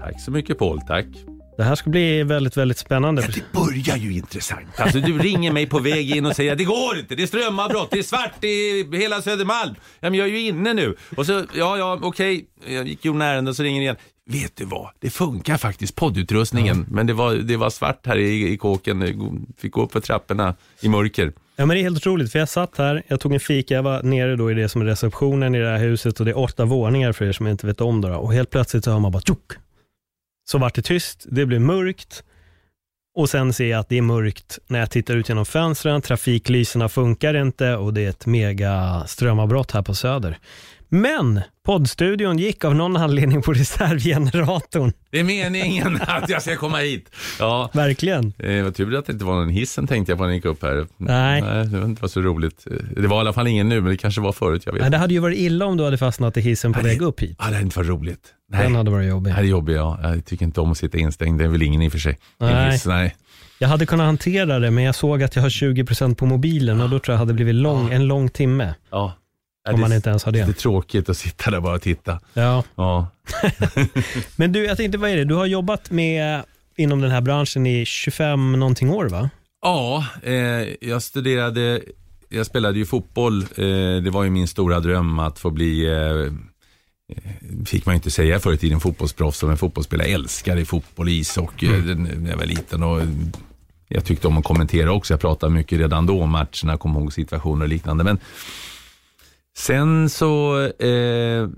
Tack så mycket Paul, tack. Det här ska bli väldigt, väldigt spännande. Det börjar ju intressant. Alltså du ringer mig på väg in och säger att det går inte, det är strömavbrott, det är svart i hela Södermalm. Ja, men jag är ju inne nu. Och så, ja, ja, okej, jag gick ju ärende och så ringer igen. Vet du vad, det funkar faktiskt, poddutrustningen. Ja. Men det var, det var svart här i, i kåken, fick gå upp för trapporna i mörker. Ja, men det är helt otroligt, för jag satt här, jag tog en fika, jag var nere då i det som är receptionen i det här huset och det är åtta våningar för er som inte vet om det. Och helt plötsligt så hör man bara tjock, så vart det tyst, det blev mörkt och sen ser jag att det är mörkt när jag tittar ut genom fönstren, trafiklyserna funkar inte och det är ett mega strömavbrott här på Söder. Men poddstudion gick av någon anledning på reservgeneratorn. Det är meningen att jag ska komma hit. Ja. Verkligen. Det var tur att det inte var någon hissen tänkte jag på när jag gick upp här. Nej. Nej. Det var inte så roligt. Det var i alla fall ingen nu, men det kanske var förut. Jag vet. Nej, det hade ju varit illa om du hade fastnat i hissen på Nej. väg upp hit. Ja, det hade inte varit roligt. Nej. Den hade varit jobbig. Det är jobbig, ja. Jag tycker inte om att sitta instängd. Det är väl ingen i och för sig. Nej. Hiss, nej. Jag hade kunnat hantera det, men jag såg att jag har 20% på mobilen och då tror jag det hade blivit lång, en lång timme. Ja. Om man inte ens har det. Det är tråkigt att sitta där bara och titta. Ja. ja. men du, jag tänkte, vad är det? Du har jobbat med inom den här branschen i 25 någonting år va? Ja, eh, jag studerade, jag spelade ju fotboll. Eh, det var ju min stora dröm att få bli eh, fick man inte säga förr i tiden fotbollsproffs, men fotbollsspelare älskade fotboll, ishockey mm. när jag var liten. Och jag tyckte om att kommentera också. Jag pratade mycket redan då om matcherna, kom ihåg situationer och liknande. Men sen så, eh,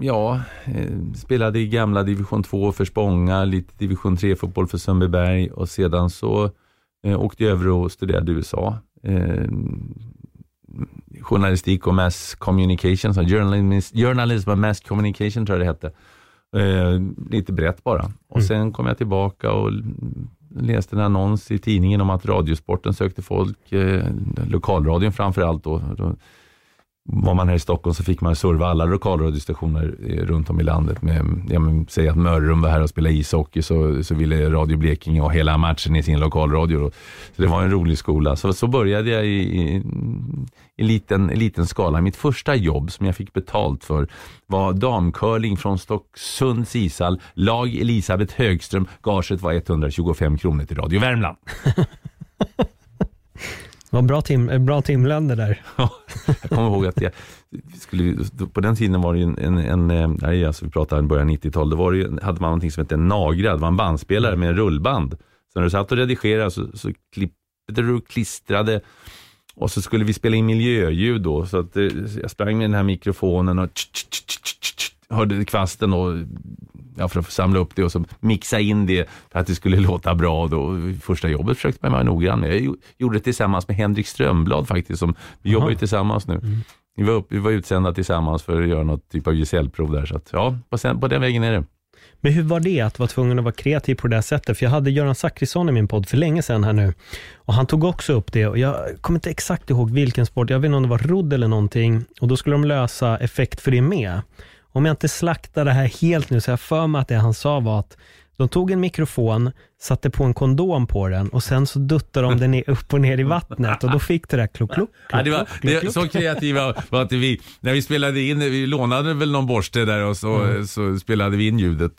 ja, eh, spelade i gamla division 2 för Spånga, lite division 3-fotboll för Sundbyberg och sedan så eh, åkte jag över och studerade i USA. Eh, journalistik och mass communication, så journalism, journalism och mass communication tror jag det hette. Eh, lite brett bara. Och mm. sen kom jag tillbaka och läste en annons i tidningen om att Radiosporten sökte folk, eh, lokalradion framför allt då. då var man här i Stockholm så fick man serva alla lokalradiostationer eh, runt om i landet. Med, ja, men, säg att Mörrum var här och spelade ishockey så, så ville Radio Blekinge ha hela matchen i sin lokalradio. Så det var en rolig skola. Så, så började jag i, i, i liten, liten skala. Mitt första jobb som jag fick betalt för var damcurling från Stocksunds ishall. Lag Elisabeth Högström. Gaget var 125 kronor till Radio Värmland. Det var bra, tim, bra timlöner där. jag kommer ihåg att jag skulle, på den tiden var det en, en, en eh, nej, alltså vi pratar början 90-tal, då var det, hade man någonting som hette en nagra, det var en bandspelare med en rullband. Så när du satt och redigerade så, så klippte du och klistrade och så skulle vi spela in miljöljud då, så att eh, jag sprang med den här mikrofonen och hörde kvasten och ja, för att samla upp det och så mixa in det för att det skulle låta bra. Då. Första jobbet försökte man vara noggrann med. Jag gjorde det tillsammans med Henrik Strömblad faktiskt. Som, vi jobbar ju tillsammans nu. Mm. Vi, var upp, vi var utsända tillsammans för att göra något typ av gesällprov där. Så att, ja, på, sen, på den vägen är det. Men hur var det att vara tvungen att vara kreativ på det där sättet? För jag hade Göran Zachrisson i min podd för länge sedan här nu. Och han tog också upp det och jag kommer inte exakt ihåg vilken sport, jag vet inte om det var rodd eller någonting. Och då skulle de lösa effekt för det med om jag inte slaktar det här helt nu, så jag för mig att det han sa var att de tog en mikrofon, satte på en kondom på den och sen så duttade de den upp och ner i vattnet och då fick det där kluck, kluck, ja, det var. Så kreativa var att vi, när vi spelade in, vi lånade väl någon borste där och så, mm. så spelade vi in ljudet.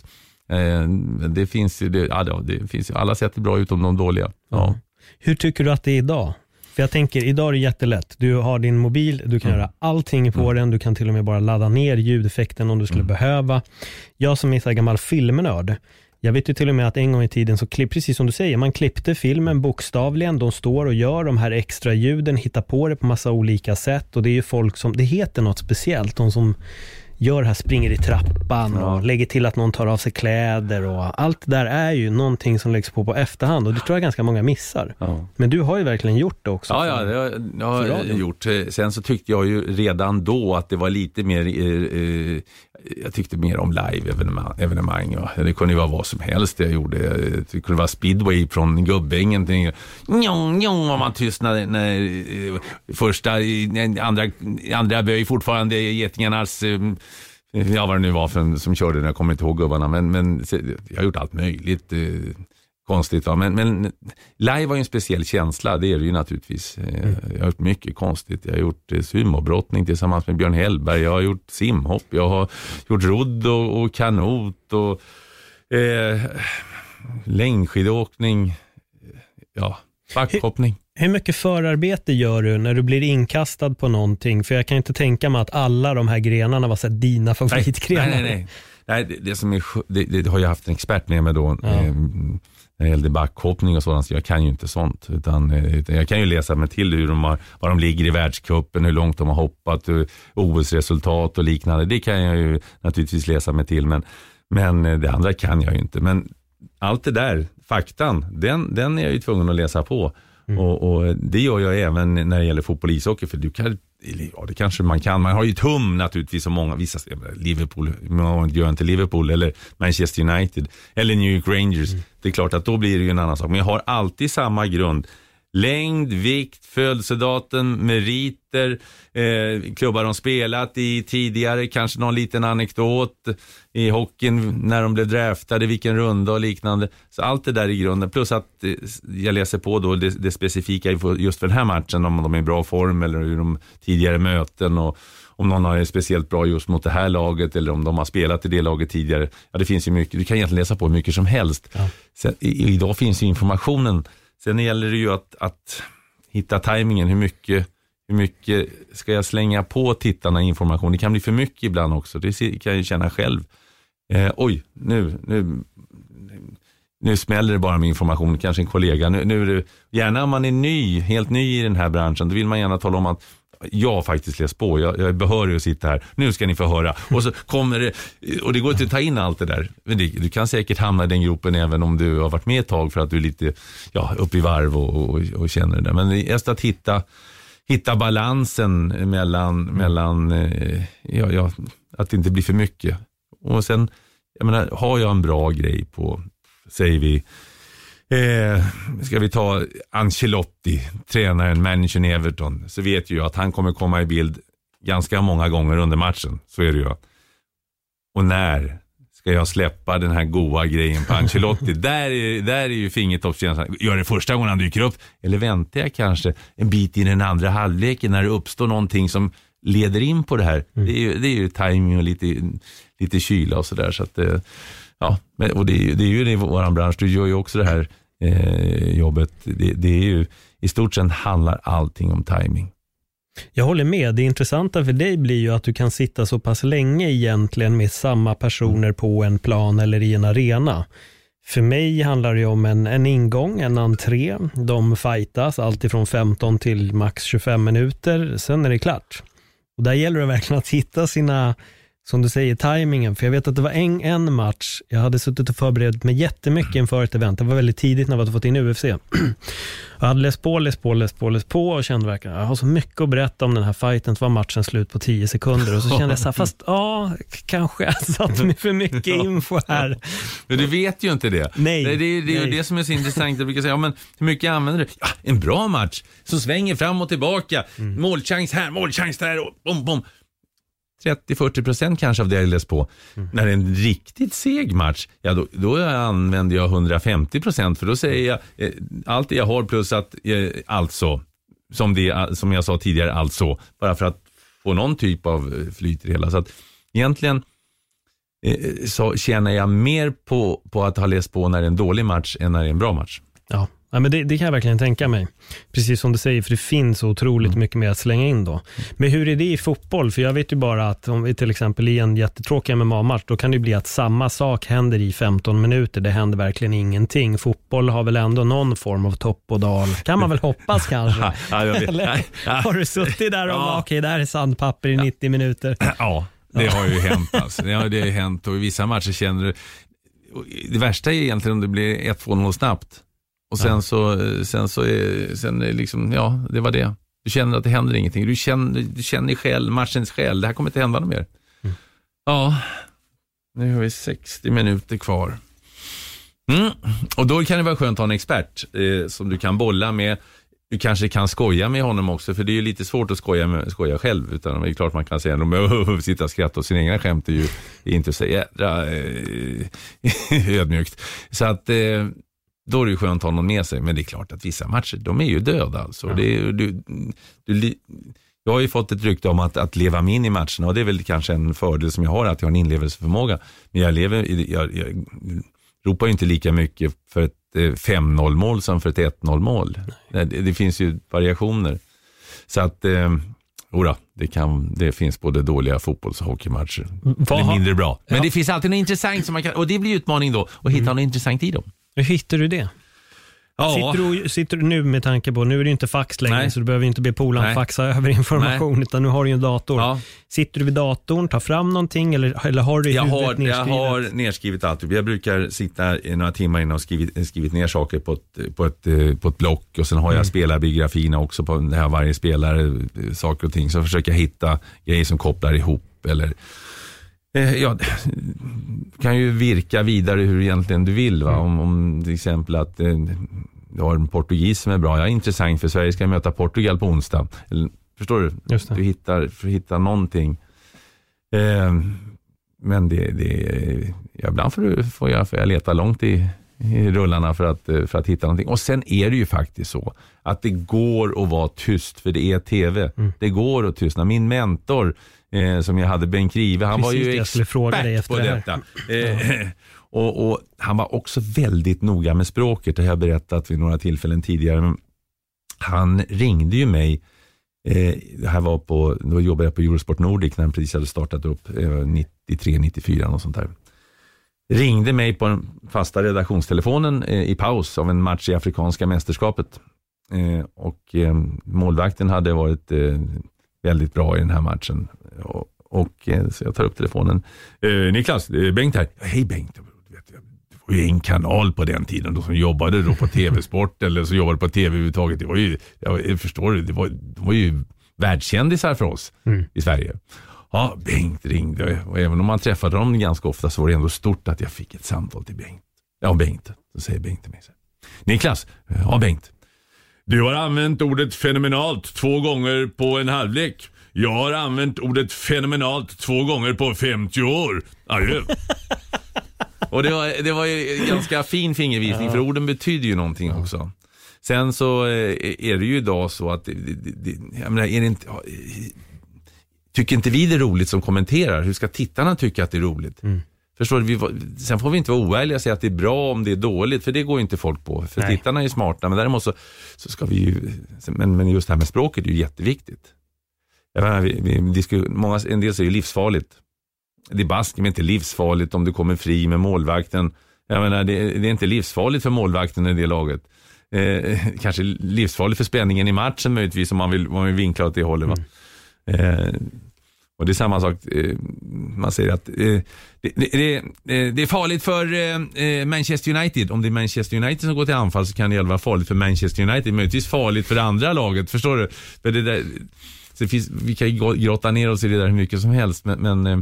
Eh, det finns ju, det, ja, det finns alla sätt är bra utom de dåliga. Ja. Mm. Hur tycker du att det är idag? För jag tänker, idag är det jättelätt. Du har din mobil, du kan mm. göra allting på mm. den, du kan till och med bara ladda ner ljudeffekten om du skulle mm. behöva. Jag som är så gammal filmnörd, jag vet ju till och med att en gång i tiden, så klipp, precis som du säger, man klippte filmen bokstavligen. De står och gör de här extra ljuden, hittar på det på massa olika sätt och det är ju folk som, det heter något speciellt, de som gör det här, springer i trappan och ja. lägger till att någon tar av sig kläder och allt det där är ju någonting som läggs på på efterhand och det tror jag ganska många missar. Ja. Men du har ju verkligen gjort det också. Ja, ja det har, jag har gjort. Sen så tyckte jag ju redan då att det var lite mer, eh, eh jag tyckte mer om live-evenemang. Ja. Det kunde ju vara vad som helst jag gjorde. Det kunde vara speedway från Gubbängen till njong, njong, om man tystnade när eh, första, andra, andra böj fortfarande Getingarnas eh, Ja, vad det nu var för, som körde den, jag kommer inte ihåg gubbarna. Men, men jag har gjort allt möjligt. Eh, konstigt. Va? Men, men live var ju en speciell känsla, det är det ju naturligtvis. Eh, mm. Jag har gjort mycket konstigt. Jag har gjort eh, sumobrottning tillsammans med Björn Hellberg. Jag har gjort simhopp, jag har gjort rodd och, och kanot och eh, längdskidåkning. Ja, backhoppning. Hur, mycket förarbete gör du när du blir inkastad på någonting? För jag kan inte tänka mig att alla de här grenarna var så dina favoritgrenar. Nej, nej, nej. nej det, det, som är, det, det, har jag haft en expert med mig då. Ja. Eh, när det gällde backhoppning och sådant, så jag kan ju inte sånt. Utan, eh, utan jag kan ju läsa mig till hur de har, var de ligger i världscupen, hur långt de har hoppat, OS-resultat och liknande. Det kan jag ju naturligtvis läsa mig till, men, men eh, det andra kan jag ju inte. Men allt det där, faktan, den, den är jag ju tvungen att läsa på. Mm. Och, och, Det gör jag även när det gäller fotboll och ishockey, för du kan Ja, det kanske man kan. Man har ju ett hum naturligtvis som många, vissa, Liverpool, många gör inte Liverpool eller Manchester United eller New York Rangers. Mm. Det är klart att då blir det ju en annan sak. Men jag har alltid samma grund. Längd, vikt, födelsedatum, meriter, eh, klubbar de spelat i tidigare, kanske någon liten anekdot i hockeyn när de blev draftade, vilken runda och liknande. Så allt det där i grunden, plus att eh, jag läser på då det, det specifika just för den här matchen, om de är i bra form eller hur de tidigare möten och om någon har speciellt bra just mot det här laget eller om de har spelat i det laget tidigare. Ja, det finns ju mycket, du kan egentligen läsa på hur mycket som helst. Ja. Sen, i, idag finns ju informationen Sen gäller det ju att, att hitta tajmingen. Hur mycket, hur mycket ska jag slänga på tittarna information? Det kan bli för mycket ibland också. Det kan jag känna själv. Eh, oj, nu, nu, nu smäller det bara med information. Kanske en kollega. Nu, nu är det, gärna om man är ny, helt ny i den här branschen, då vill man gärna tala om att jag har faktiskt läst på, jag, jag är behörig att sitta här, nu ska ni få höra. Och så kommer det, och det går inte att ta in allt det där. Men det, du kan säkert hamna i den gropen även om du har varit med ett tag för att du är lite ja, uppe i varv och, och, och känner det där. Men just att hitta, hitta balansen mellan, mellan eh, ja, ja, att det inte blir för mycket. Och sen, jag menar, har jag en bra grej på, säger vi, Eh, ska vi ta Ancelotti, tränaren, managern i Everton, så vet ju jag att han kommer komma i bild ganska många gånger under matchen. Så är det ju. Och när ska jag släppa den här goa grejen på Ancelotti? där, är, där är ju fingertoppskänslan. Gör det första gången han dyker upp? Eller väntar jag kanske en bit in i den andra halvleken när det uppstår någonting som leder in på det här? Mm. Det, är ju, det är ju timing och lite, lite kyla och sådär. Så att, eh, ja, och det, är, det är ju i vår bransch. Du gör ju också det här eh, jobbet. Det, det, är ju, i stort sett handlar allting om timing. Jag håller med. Det intressanta för dig blir ju att du kan sitta så pass länge egentligen med samma personer på en plan eller i en arena. För mig handlar det om en, en ingång, en entré. De fightas alltifrån 15 till max 25 minuter. Sen är det klart. Och där gäller det verkligen att hitta sina som du säger, tajmingen. För jag vet att det var en, en match, jag hade suttit och förberett mig jättemycket inför ett event. Det var väldigt tidigt när vi hade fått in UFC. Jag hade läst på, läst på, läst på, läst på och kände verkligen, jag har så mycket att berätta om den här fighten. Så var matchen slut på tio sekunder och så kände jag så här, fast ja, kanske jag satt med för mycket info här. Men du vet ju inte det. Nej. Det, det, det är ju det som är så intressant. Jag brukar säga, ja, men hur mycket använder du? Ja, en bra match som svänger fram och tillbaka. Mm. Målchans här, målchans där och bom, bom. 30-40 procent kanske av det jag läst på. Mm. När det är en riktigt seg match, ja då, då använder jag 150 procent för då säger jag eh, allt det jag har plus att eh, alltså, som, det, som jag sa tidigare, alltså, bara för att få någon typ av eh, flyt i det hela. Så att egentligen eh, så tjänar jag mer på, på att ha läst på när det är en dålig match än när det är en bra match. Ja, Ja, men det, det, kan jag verkligen tänka mig. Precis som du säger, för det finns otroligt mm. mycket mer att slänga in då. Men hur är det i fotboll? För jag vet ju bara att om vi till exempel i en jättetråkig MMA-match, då kan det bli att samma sak händer i 15 minuter. Det händer verkligen ingenting. Fotboll har väl ändå någon form av topp och dal. Kan man väl hoppas kanske? Eller har du suttit där och ja. okej, okay, där är sandpapper i 90 minuter? Ja, det har ju hänt. Alltså. Det har, det har hänt och i vissa matcher känner du, det värsta är egentligen om det blir 1-2-0 snabbt. Och sen ja. så, sen så är, sen liksom, ja, det var det. Du känner att det händer ingenting. Du känner, du känner själv, matchens själ, det här kommer inte hända något mer. Mm. Ja, nu har vi 60 minuter kvar. Mm. Och då kan det vara skönt att ha en expert eh, som du kan bolla med. Du kanske kan skoja med honom också, för det är ju lite svårt att skoja, med, skoja själv. Utan det är klart man kan säga att sitta och skratta åt sina egna skämt är ju inte så jädra eh, ödmjukt. Så att eh, då är det ju skönt att ha någon med sig. Men det är klart att vissa matcher, de är ju döda alltså. Ja. Det du, du, jag har ju fått ett rykte om att, att leva mig in i matcherna och det är väl kanske en fördel som jag har, att jag har en inlevelseförmåga. Men jag, lever, jag, jag ropar ju inte lika mycket för ett 5-0 eh, mål som för ett 1-0 mål. Det, det, finns ju variationer. Så att, eh, Ora, det, kan, det finns både dåliga fotbolls och hockeymatcher. Det är mindre bra. Men ja. det finns alltid något intressant som man kan, och det blir utmaning då, att hitta mm. något intressant i dem. Hur hittar du det? Ja. Sitter, du, sitter du nu med tanke på, nu är det inte fax längre Nej. så du behöver inte be polaren faxa över information Nej. utan nu har du en dator. Ja. Sitter du vid datorn, tar fram någonting eller, eller har du jag har, nedskrivet? Jag har nedskrivet allt. Jag brukar sitta i några timmar innan och skrivit, skrivit ner saker på ett, på, ett, på ett block och sen har jag mm. spelarbiografierna också på det här varje spelare, saker och ting. Så försöker jag hitta grejer som kopplar ihop eller eh, Ja, kan ju virka vidare hur egentligen du vill. Va? Mm. Om, om till exempel att eh, du har en portugis som är bra. Ja, intressant för Sverige ska möta Portugal på onsdag. Förstår du? Du hittar, för att hitta någonting. Eh, men det, det, ja, ibland får, du, får, jag, får jag leta långt i, i rullarna för att, för att hitta någonting. Och sen är det ju faktiskt så att det går att vara tyst för det är tv. Mm. Det går att tystna. Min mentor eh, som jag hade, Bengt Rive, han Precis var ju expert på det detta. Eh, och, och, Han var också väldigt noga med språket, det har jag berättat vid några tillfällen tidigare. Han ringde ju mig, eh, här var på, då jobbade jag på Eurosport Nordic när han precis hade startat upp, eh, 93, 94 och sånt där. Ringde mig på den fasta redaktionstelefonen eh, i paus av en match i Afrikanska mästerskapet. Eh, och eh, målvakten hade varit eh, väldigt bra i den här matchen. Och, och så jag tar upp telefonen. Niklas, Bengt här. Hej Bengt var ju en kanal på den tiden då som jobbade då på TV-sport eller som jobbade på TV överhuvudtaget. Det var ju, jag förstår du, det var, de var ju världskändisar för oss mm. i Sverige. Ja, Bengt ringde och även om man träffade dem ganska ofta så var det ändå stort att jag fick ett samtal till Bengt. Ja, Bengt. Så säger Bengt till mig så Niklas, ja Bengt. Du har använt ordet fenomenalt två gånger på en halvlek. Jag har använt ordet fenomenalt två gånger på 50 år. Adjö. Och det var, det var ju ganska fin fingervisning ja. för orden betyder ju någonting också. Sen så eh, är det ju idag så att, det, det, jag menar, är det inte, tycker inte vi det är roligt som kommenterar, hur ska tittarna tycka att det är roligt? Mm. Förstår du? Vi, sen får vi inte vara oärliga och säga att det är bra om det är dåligt, för det går ju inte folk på. För Nej. tittarna är smarta, men däremot så, så ska vi ju, men, men just det här med språket är ju jätteviktigt. Jag menar, vi, vi diskuterar, många, en del säger livsfarligt det är baske inte livsfarligt om du kommer fri med målvakten. Jag menar, det, det är inte livsfarligt för målvakten i det laget. Eh, kanske livsfarligt för spänningen i matchen möjligtvis om man vill, om man vill vinkla åt det hållet. Va? Mm. Eh, och det är samma sak, eh, man säger att eh, det, det, det, eh, är farligt för eh, eh, Manchester United. Om det är Manchester United som går till anfall så kan det vara farligt för Manchester United. Möjligtvis farligt för det andra laget, förstår du? För det där, så det finns, vi kan grotta ner oss i det där hur mycket som helst, men, men eh,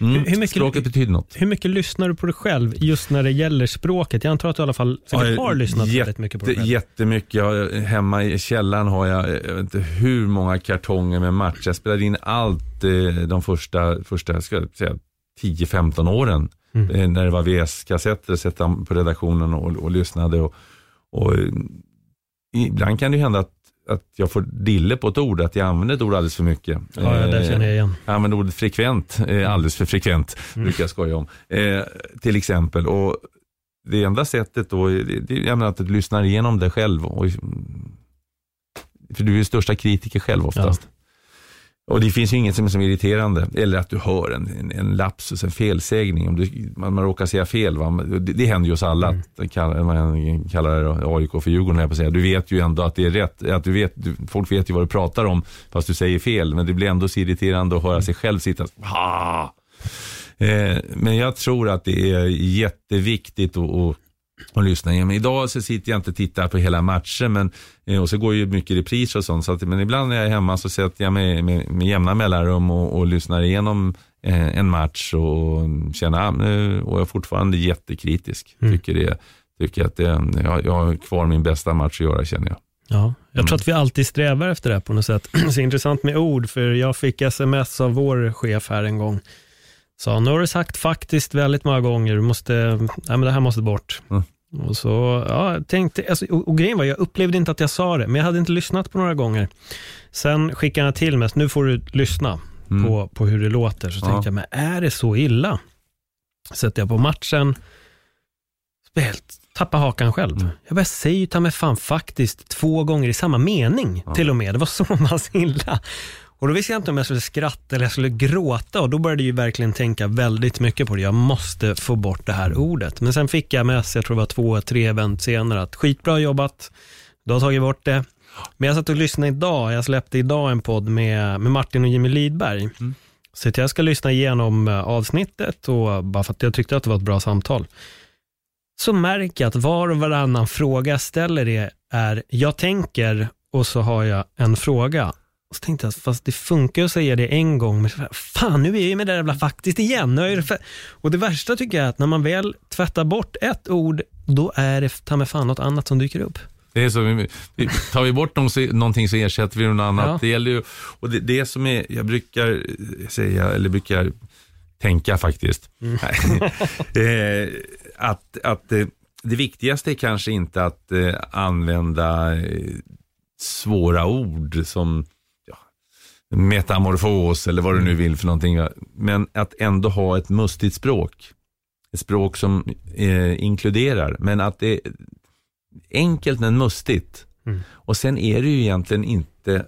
Mm. Hur, mycket, språket betyder något. Hur mycket lyssnar du på dig själv just när det gäller språket? Jag antar att du i alla fall ja, har lyssnat jätte, väldigt mycket på dig själv. Jättemycket. Jag, hemma i källaren har jag, jag vet inte hur många kartonger med matcher. Jag spelade in allt eh, de första, första ska säga, 10-15 åren. Mm. Eh, när det var VS-kassetter, satt på redaktionen och, och lyssnade. Och, och, ibland kan det hända att att jag får dille på ett ord, att jag använder ett ord alldeles för mycket. Ja, ja det känner jag igen. Jag använder ordet frekvent, eh, alldeles för frekvent, mm. brukar jag skoja om. Eh, till exempel. Och det enda sättet då, det är att du lyssnar igenom det själv. Och, för du är ju största kritiker själv oftast. Ja. Och det finns ju inget som är så irriterande. Eller att du hör en, en, en lapsus, en felsägning. Om du, man, man råkar säga fel. Va? Det, det händer ju oss alla. Mm. Att man kallar det AIK för Djurgården, jag på säga. Du vet ju ändå att det är rätt. Att du vet, du, folk vet ju vad du pratar om, fast du säger fel. Men det blir ändå så irriterande att höra sig själv sitta eh, Men jag tror att det är jätteviktigt att och lyssna igenom. Idag så sitter jag inte och tittar på hela matchen men, eh, och så går ju mycket repriser och sånt. Så att, men ibland när jag är hemma så sätter jag mig med, med jämna mellanrum och, och lyssnar igenom eh, en match och ah, nu och jag är fortfarande jättekritisk. Mm. Tycker, det, tycker att det, jag, jag har kvar min bästa match att göra känner jag. Ja, jag tror Mm. att vi alltid strävar efter det på något sätt. Så intressant med ord, för jag fick sms av vår chef här en gång. Sa, nu har du sagt faktiskt väldigt många gånger, du måste, nej men det här måste bort. Mm. Och så, ja, jag tänkte, alltså, och, och grejen var, jag upplevde inte att jag sa det, men jag hade inte lyssnat på några gånger. Sen skickade han till mig, nu får du lyssna Mm. på, på hur det låter. Så Ja. tänkte jag, men är det så illa? Sätter jag på matchen, helt tappa hakan själv. Mm. Jag bara säger ju ta mig fan faktiskt två gånger i samma mening Ja. till och med. Det var så pass illa. Och då visste jag inte om jag skulle skratta eller jag skulle gråta och då började jag verkligen tänka väldigt mycket på det. Jag måste få bort det här ordet. Men sen fick jag med sig, jag tror det var två, tre event senare, att skitbra jobbat, du har tagit bort det. Men jag satt och lyssnade idag, jag släppte idag en podd med, med Martin och Jimmy Lidberg. Mm. Så jag ska lyssna igenom eh, avsnittet och bara för att jag tyckte att det var ett bra samtal. Så märker jag att var och varannan fråga jag ställer är, är jag tänker och så har jag en fråga. Och så tänkte jag, fast det funkar att säga det en gång, men fan nu är jag ju med det där jävla faktiskt igen. Det. Och det värsta tycker jag är att när man väl tvättar bort ett ord, då är det ta med fan något annat som dyker upp. Det är så, vi- tar vi bort någonting så ersätter vi något annat. Ja. Det gäller ju, och det, det som är, jag brukar säga, eller brukar tänka faktiskt, eh, att, att eh, det viktigaste är kanske inte att eh, använda eh, svåra ord som metamorfos eller vad du nu vill för någonting. Men att ändå ha ett mustigt språk. Ett språk som eh, inkluderar, men att det är enkelt men mustigt. Mm. Och sen är det ju egentligen inte,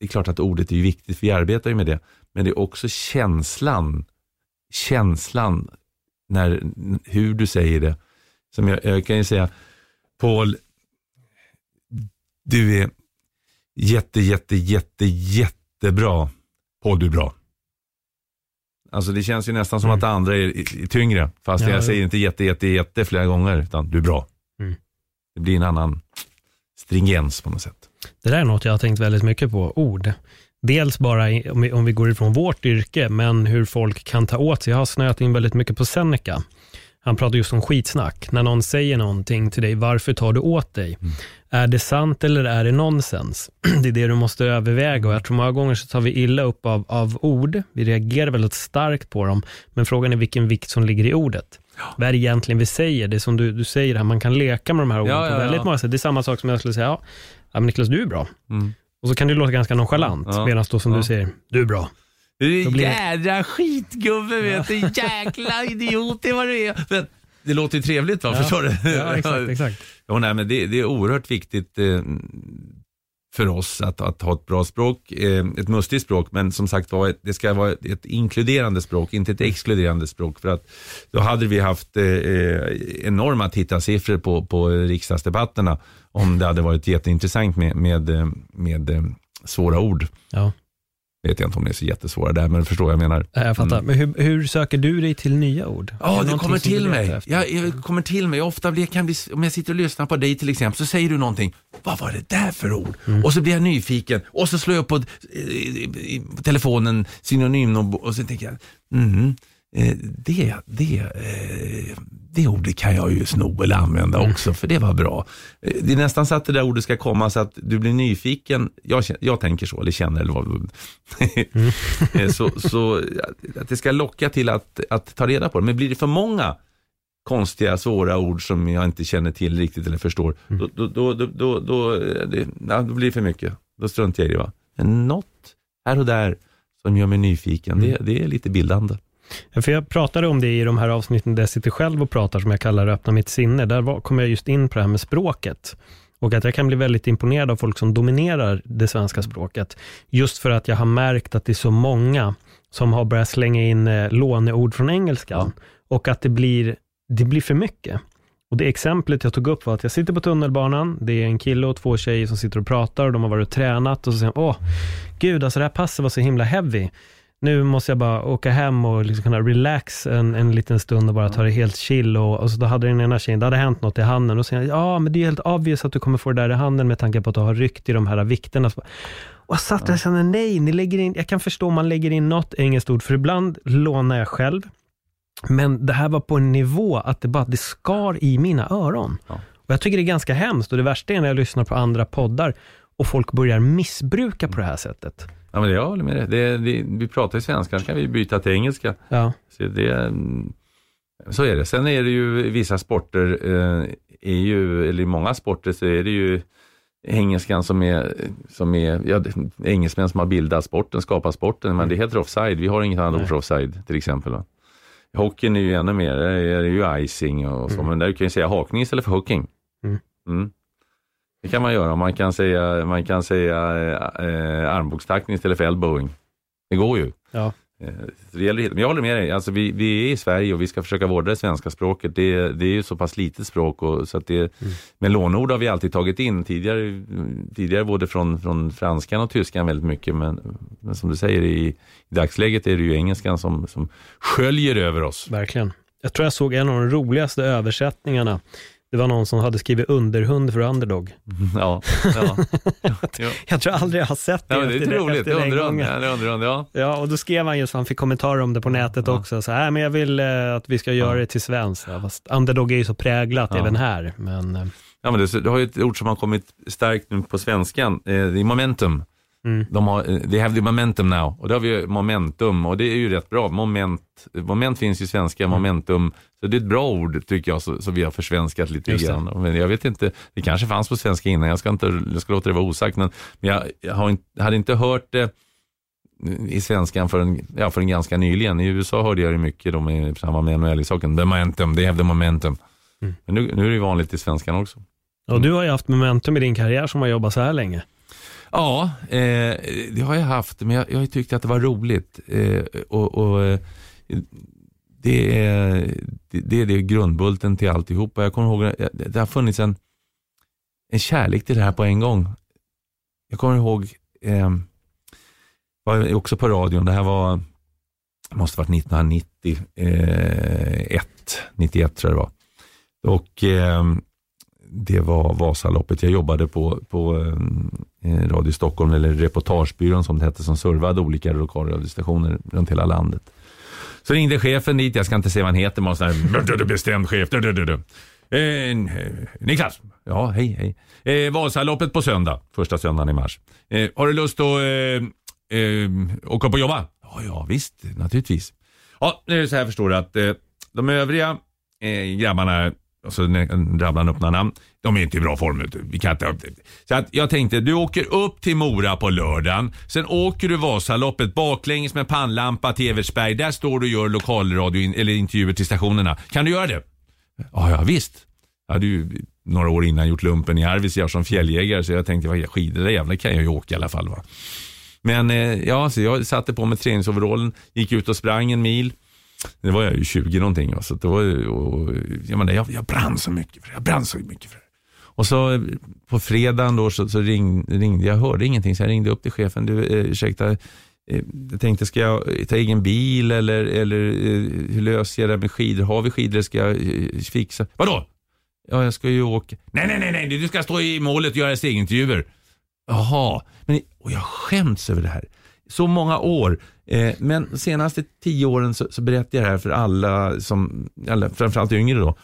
det är klart att ordet är viktigt, vi arbetar ju med det, men det är också känslan, känslan när, hur du säger det. Som jag, jag kan ju säga, Paul, du är jätte, jätte, jätte, jättebra. Paul, du är bra. Alltså det känns ju nästan som Mm. att det andra är, tyngre, fast Ja, jag säger inte jätte, jätte, jätte flera gånger, utan du är bra. Mm. Det blir en annan stringens på något sätt. Det där är något jag har tänkt väldigt mycket på, ord. Dels bara i- om vi, om vi går ifrån vårt yrke, men hur folk kan ta åt sig. Jag har snöat in väldigt mycket på Seneca. Han pratar just om skitsnack. När någon säger någonting till dig, varför tar du åt dig? Är det sant eller är det nonsens? Det är det du måste överväga och jag tror många gånger så tar vi illa upp av, av ord. Vi reagerar väldigt starkt på dem, men frågan är vilken vikt som ligger i ordet. Vad är det egentligen vi säger? Det är som du, du säger här, man kan leka med de här orden Ja, på ja, väldigt ja. många sätt. Det är samma sak som jag skulle säga, ja, ja men Niklas du är bra. Mm. Och så kan det låta ganska nonchalant, Ja. medan då som Ja. du säger, du är bra. Du är blir jädra skitgubbe vet du, jäkla idiot det vad du är. Men det låter ju trevligt va, Ja. förstår du? Ja, exakt, exakt. Ja, nej, men det, det är oerhört viktigt eh, för oss att, att ha ett bra språk, eh, ett mustigt språk, men som sagt var, det ska vara ett, ett inkluderande språk, inte ett exkluderande språk. För att då hade vi haft eh, eh, enorma tittarsiffror på, på riksdagsdebatterna om det hade varit jätteintressant med, med, eh, med eh, svåra ord. Ja, Vet jag inte om det är så jättesvåra där, men förstår vad jag menar. jag fattar. Mm. Men hur, hur söker du dig till nya ord? Ja, det kommer till mig. Jag, jag kommer till mig. Ofta blir, kan bli, om jag sitter och lyssnar på dig till exempel, så säger du någonting. Vad var det där för ord? Mm. Och så blir jag nyfiken och så slår jag upp på, eh, telefonen synonym och, och så tänker jag, mm, det, det, eh, det ordet kan jag ju sno eller använda Mm. också, för det var bra. Eh, Det är nästan så att det där ordet ska komma så att du blir nyfiken. Jag, jag tänker så, eller känner, eller vad. Mm. Eh, så, så att det ska locka till att, att ta reda på det. Men blir det för många konstiga, svåra ord som jag inte känner till riktigt eller förstår, Mm. då, då, då, då, då, eh, ja, då blir det för mycket. Då struntar jag i det. Va? Men något här och där som gör mig nyfiken, Mm. det, det är lite bildande. För jag pratade om det i de här avsnitten där jag sitter själv och pratar, som jag kallar det, öppna mitt sinne. Där kom jag just in på det här med språket. Och att jag kan bli väldigt imponerad av folk som dominerar det svenska språket. Just för att jag har märkt att det är så många som har börjat slänga in eh, låneord från engelskan. Och att det blir, det blir för mycket. Och det exemplet jag tog upp var att jag sitter på tunnelbanan, det är en kille och två tjejer som sitter och pratar och de har varit och tränat och så säger de, åh, gud, alltså det här passet var så himla heavy. Nu måste jag bara åka hem och liksom kunna relax en, en liten stund och bara ta det helt chill. Och, och så då hade den ena tjejen, det hade hänt något i handen och så säger ja men det är helt obvious att du kommer få det där i handen med tanke på att du har ryckt i de här vikterna. Och jag satt där och kände, nej, ni lägger in, jag kan förstå om man lägger in något engelskt ord, för ibland lånar jag själv. Men det här var på en nivå att det bara det skar i mina öron. Ja. Och Jag tycker det är ganska hemskt och det värsta är när jag lyssnar på andra poddar och folk börjar missbruka på det här sättet. Ja, men jag håller med dig. Det, det, vi pratar ju svenska, kan vi byta till engelska. Ja, Så, det, mm, så är det. Sen är det ju vissa sporter, eh, är ju, eller i många sporter så är det ju engelskan som är, som är ja, det- engelsmän som har bildat sporten, skapat sporten, men det heter offside. Vi har inget annat ord för offside till exempel. Va? Hockeyn är ju ännu mer, där är det ju icing och så, men där kan ju säga hakning istället för hooking. Mm. Mm. Det kan man göra. Man kan säga, man kan säga eh, armbågstackning istället för elbowing. Det går ju. ja. Eh, det gäller, men jag håller med dig, alltså vi, vi är i Sverige och vi ska försöka vårda det svenska språket. Det, det är ju så pass litet språk. Och, så att det, Men lånord har vi alltid tagit in tidigare, tidigare både från, från franskan och tyskan väldigt mycket. Men, men som du säger, i, i dagsläget är det ju engelskan som, som sköljer över oss. verkligen. Jag tror jag såg en av de roligaste översättningarna. Det var någon som hade skrivit underhund för underdog. Ja, ja. ja. Jag tror aldrig jag har sett det ja det är efter, roligt. efter Det är underhund. Ja, det är underhund, ja. Ja, och då skrev han just, han fick kommentarer om det på nätet Ja. också, så här, men jag vill eh, att vi ska göra det till svenskt. Ja, fast underdog är ju så präglat även här, men eh, Ja, men det, det har ju ett ord som har kommit starkt nu på svenskan. Eh, det är momentum. Mm. De har, eh, they have the momentum now. Och då har vi momentum och det är ju rätt bra. Moment, moment finns ju i svenska, Mm. momentum. Så det är ett bra ord tycker jag, så vi har försvenskat lite grann. Men jag vet inte, det kanske fanns på svenska innan, jag ska, inte, jag ska låta det vara osagt. Men, jag, jag inte, hade inte hört det i svenskan förrän, ja, förrän ganska nyligen. I USA hörde jag det mycket då med, i samband med NHL-saken. Momentum, they have the momentum. Mm. Men nu, nu är det ju vanligt i svenskan också. och du har ju haft momentum i din karriär som har jobbat så här länge. Ja, eh, det har jag haft, men jag, jag har tyckt att det var roligt. Eh, och, och eh, det, är, det, det är det grundbulten till alltihopa. Jag kommer ihåg, eh, det, har funnits en, en kärlek till det här på en gång. Jag kommer ihåg, eh, var också på radion, det här var, måste varit 1990, eh, 91 tror jag det var. Och eh, det var Vasaloppet. Jag jobbade på, på eh, eh, Radio Stockholm, eller Reportagebyrån som det hette, som servade olika lokalradiostationer runt hela landet. Så ringde chefen dit, jag ska inte säga vad han heter, men sån här bestämd chef. Du, du, du, du. Eh, eh, Niklas, ja hej hej. Eh, Vasaloppet på söndag, första söndagen i mars. Eh, har du lust att eh, eh, åka på jobba? Ja, ja visst, naturligtvis. Ja, nu är det så här förstår du att eh, de övriga eh, grabbarna, Alltså, och så rabblar han upp några namn, de är inte i bra form. Vi kan inte, så att jag tänkte, du åker upp till Mora på lördagen, sen åker du Vasaloppet baklänges med pannlampa till Evertsberg. Där står du och gör lokalradio eller intervjuer till stationerna. Kan du göra det? Ja, ja visst. Jag hade ju några år innan gjort lumpen i Arvidsjaur som fjälljägare så jag tänkte, skidor där jävlar kan jag ju åka i alla fall. Va? Men eh, ja, så jag satte på mig träningsoverallen, gick ut och sprang en mil. Det var jag ju 20 någonting. Så det var, och, jag, menar, jag, jag brann så mycket för det. Jag brann så mycket för det. Och så eh, på fredagen då så, så ring, ringde jag, hörde ingenting så jag ringde upp till chefen. Du, eh, ursäkta, eh, jag tänkte ska jag eh, ta egen bil eller, eller eh, hur löser jag det med skidor? Har vi skidor ska jag eh, fixa? Vadå? Ja, jag ska ju åka. Nej, nej, nej, nej, du ska stå i målet och göra segintervjuer. Jaha, men och jag skäms över det här. Så många år. Eh, men de senaste tio åren så, så berättar jag det här för alla, som, alla framförallt yngre då.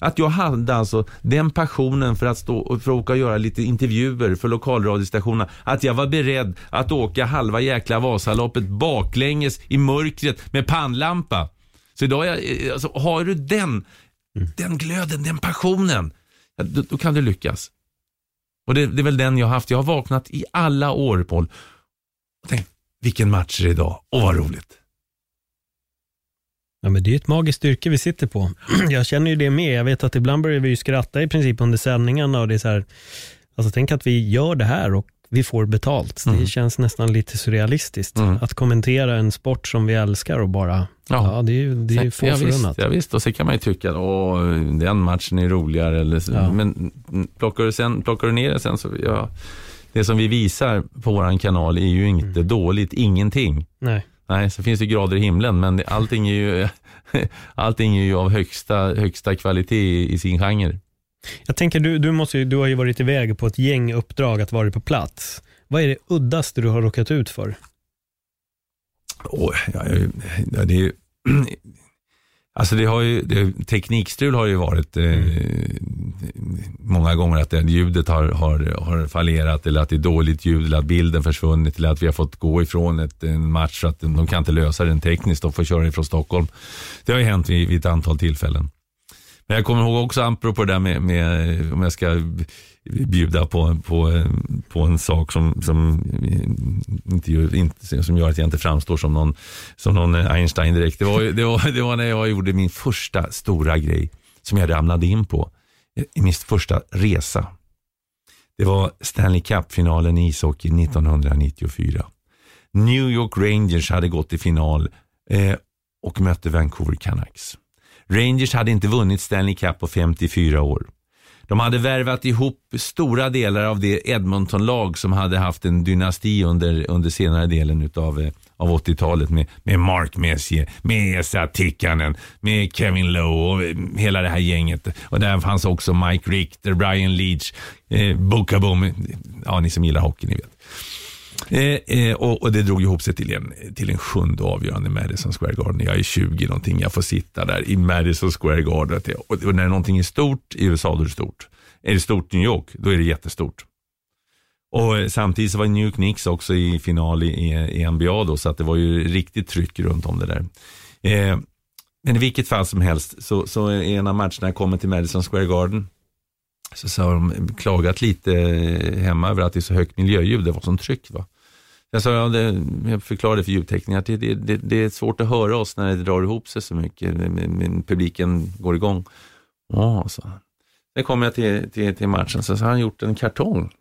Att jag hade alltså den passionen för att stå och för att åka och göra lite intervjuer för lokalradiostationerna. Att jag var beredd att åka halva jäkla Vasaloppet baklänges i mörkret med pannlampa. Så idag, jag, eh, alltså, har du den, den glöden, den passionen, då, då kan du lyckas. Och det, det är väl den jag har haft. Jag har vaknat i alla år, Paul. Och tänkt, vilken match är det idag? Åh, vad roligt. Ja, men det är ett magiskt yrke vi sitter på. Jag känner ju det med. Jag vet att ibland börjar vi ju skratta i princip under sändningarna och det är så här, alltså tänk att vi gör det här och vi får betalt. Det Mm. känns nästan lite surrealistiskt Mm. att kommentera en sport som vi älskar och bara, ja, Ja. det är ju det är få ja, förunnat. ja, visst, och så kan man ju tycka att den matchen är roligare. Eller så. Ja. Men plockar du, sen, plockar du ner det sen så, ja, det som vi visar på vår kanal är ju inte Mm. dåligt, ingenting. Nej. Nej, så finns det grader i himlen, men allting är ju, allting är ju av högsta, högsta kvalitet i, sin genre. Jag tänker, du, du, måste, du har ju varit iväg på ett gäng uppdrag att vara på plats. Vad är det uddaste du har råkat ut för? Oh, ja, det är, alltså det har ju, det, teknikstrul har ju varit eh, mm. många gånger att det, ljudet har, har, har fallerat eller att det är dåligt ljud eller att bilden försvunnit eller att vi har fått gå ifrån ett, en match för att de kan inte lösa den tekniskt och får köra ifrån Stockholm. Det har ju hänt vid, vid ett antal tillfällen. Men jag kommer ihåg också, apropå det där med, med om jag ska bjuda på, på, på en sak som, som, inte gör, inte, som gör att jag inte framstår som någon, som någon Einstein direkt. Det var, det, var, det var när jag gjorde min första stora grej som jag ramlade in på. I min första resa. Det var Stanley Cup-finalen i ishockey 1994. New York Rangers hade gått i final eh, och mötte Vancouver Canucks. Rangers hade inte vunnit Stanley Cup på 54 år. De hade värvat ihop stora delar av det Edmonton-lag som hade haft en dynasti under, under senare delen utav, eh, av 80-talet med, med Mark Messier, med Esa Tikkanen, med Kevin Lowe och eh, hela det här gänget. Och där fanns också Mike Richter, Brian Leach, eh, Bookabom, ja ni som gillar hockey ni vet. Eh, eh, och, och, det drog ihop sig till en, till en sjunde avgörande Madison Square Garden. Jag är 20 någonting, jag får sitta där i Madison Square Garden. Och, och när någonting är stort i USA, då är det stort. Är det stort i New York, då är det jättestort. Och eh, samtidigt så var New York Knicks också i final i, i, i NBA då, så att det var ju riktigt tryck runt om det där. Eh, men i vilket fall som helst, så, så en av matcherna kommer till Madison Square Garden, så, så har de klagat lite hemma över att det är så högt miljöljud, det var sånt tryck. Va? Jag, sa, ja, det, jag förklarade för ljudtekniker att det, det, det, är svårt att höra oss när det drar ihop sig så mycket, men publiken går igång. Ja, så. Sen kom jag till, till, till matchen, så, så har han gjort en kartong.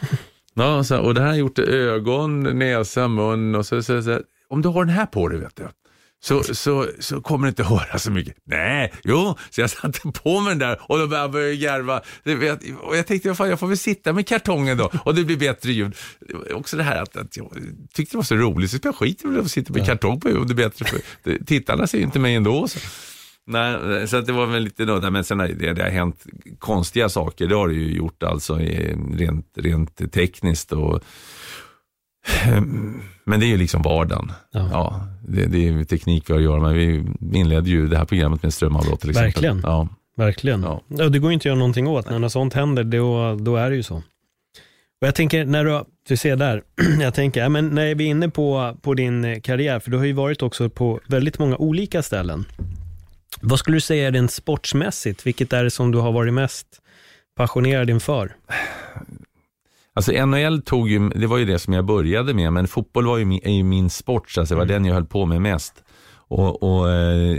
Ja, så, och det här har han gjort ögon, näsa, mun och så, så, så, om du har den här på dig, vet du, så, så, så kommer du inte höra så mycket. Nej, jo, så jag satte på mig den där och då började jag garva. Och jag tänkte, fan, jag får väl sitta med kartongen då och det blir bättre ljud. Också det här att, att jag tyckte det var så roligt, så jag skiter i att sitta med kartong på och det bättre. För, tittarna ser ju inte mig ändå. Så. Nej, så det var väl lite nödda, men sen det, det har hänt konstiga saker, det har det ju gjort alltså rent, rent tekniskt och men det är ju liksom vardagen. Ja. ja det, det, är teknik vi har att göra med. Vi inledde ju det här programmet med strömavbrott till exempel. Verkligen. Ja. Verkligen. Ja. ja. det går inte att göra någonting åt. När något sånt händer, då, då är det ju så. Och jag tänker, när du, du ser där, jag tänker, men när vi är inne på, på din karriär, för du har ju varit också på väldigt många olika ställen. Vad skulle du säga rent sportsmässigt, vilket är det som du har varit mest passionerad inför? Alltså NHL tog ju, det var ju det som jag började med, men fotboll var ju min, är ju min sport, så alltså det var mm. den jag höll på med mest. Och, och eh,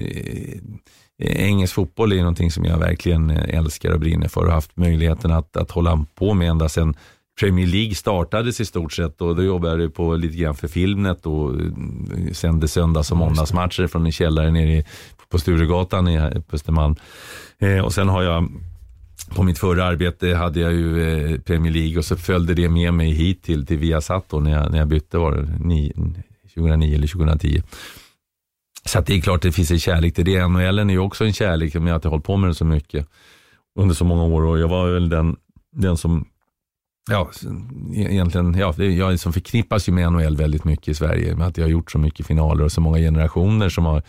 Engelsk fotboll är någonting som jag verkligen älskar och brinner för och haft möjligheten att, att hålla på med ända sedan Premier League startades i stort sett och då jobbade jag på lite grann för Filmnet och eh, sände söndags och måndagsmatcher från en källare nere i, på Sturegatan i, på Östermalm. Eh, och sen har jag på mitt förra arbete hade jag ju eh, Premier League och så följde det med mig hit till, till Viasat då när jag, när jag bytte var det 2009 eller 2010. Så det är klart det finns en kärlek till det. NHL är ju också en kärlek med att jag hållit på med det så mycket under så många år och jag var väl den, den som Ja, e-, egentligen, ja, jag liksom förknippas ju med NHL väldigt mycket i Sverige, med att jag har gjort så mycket finaler och så många generationer som har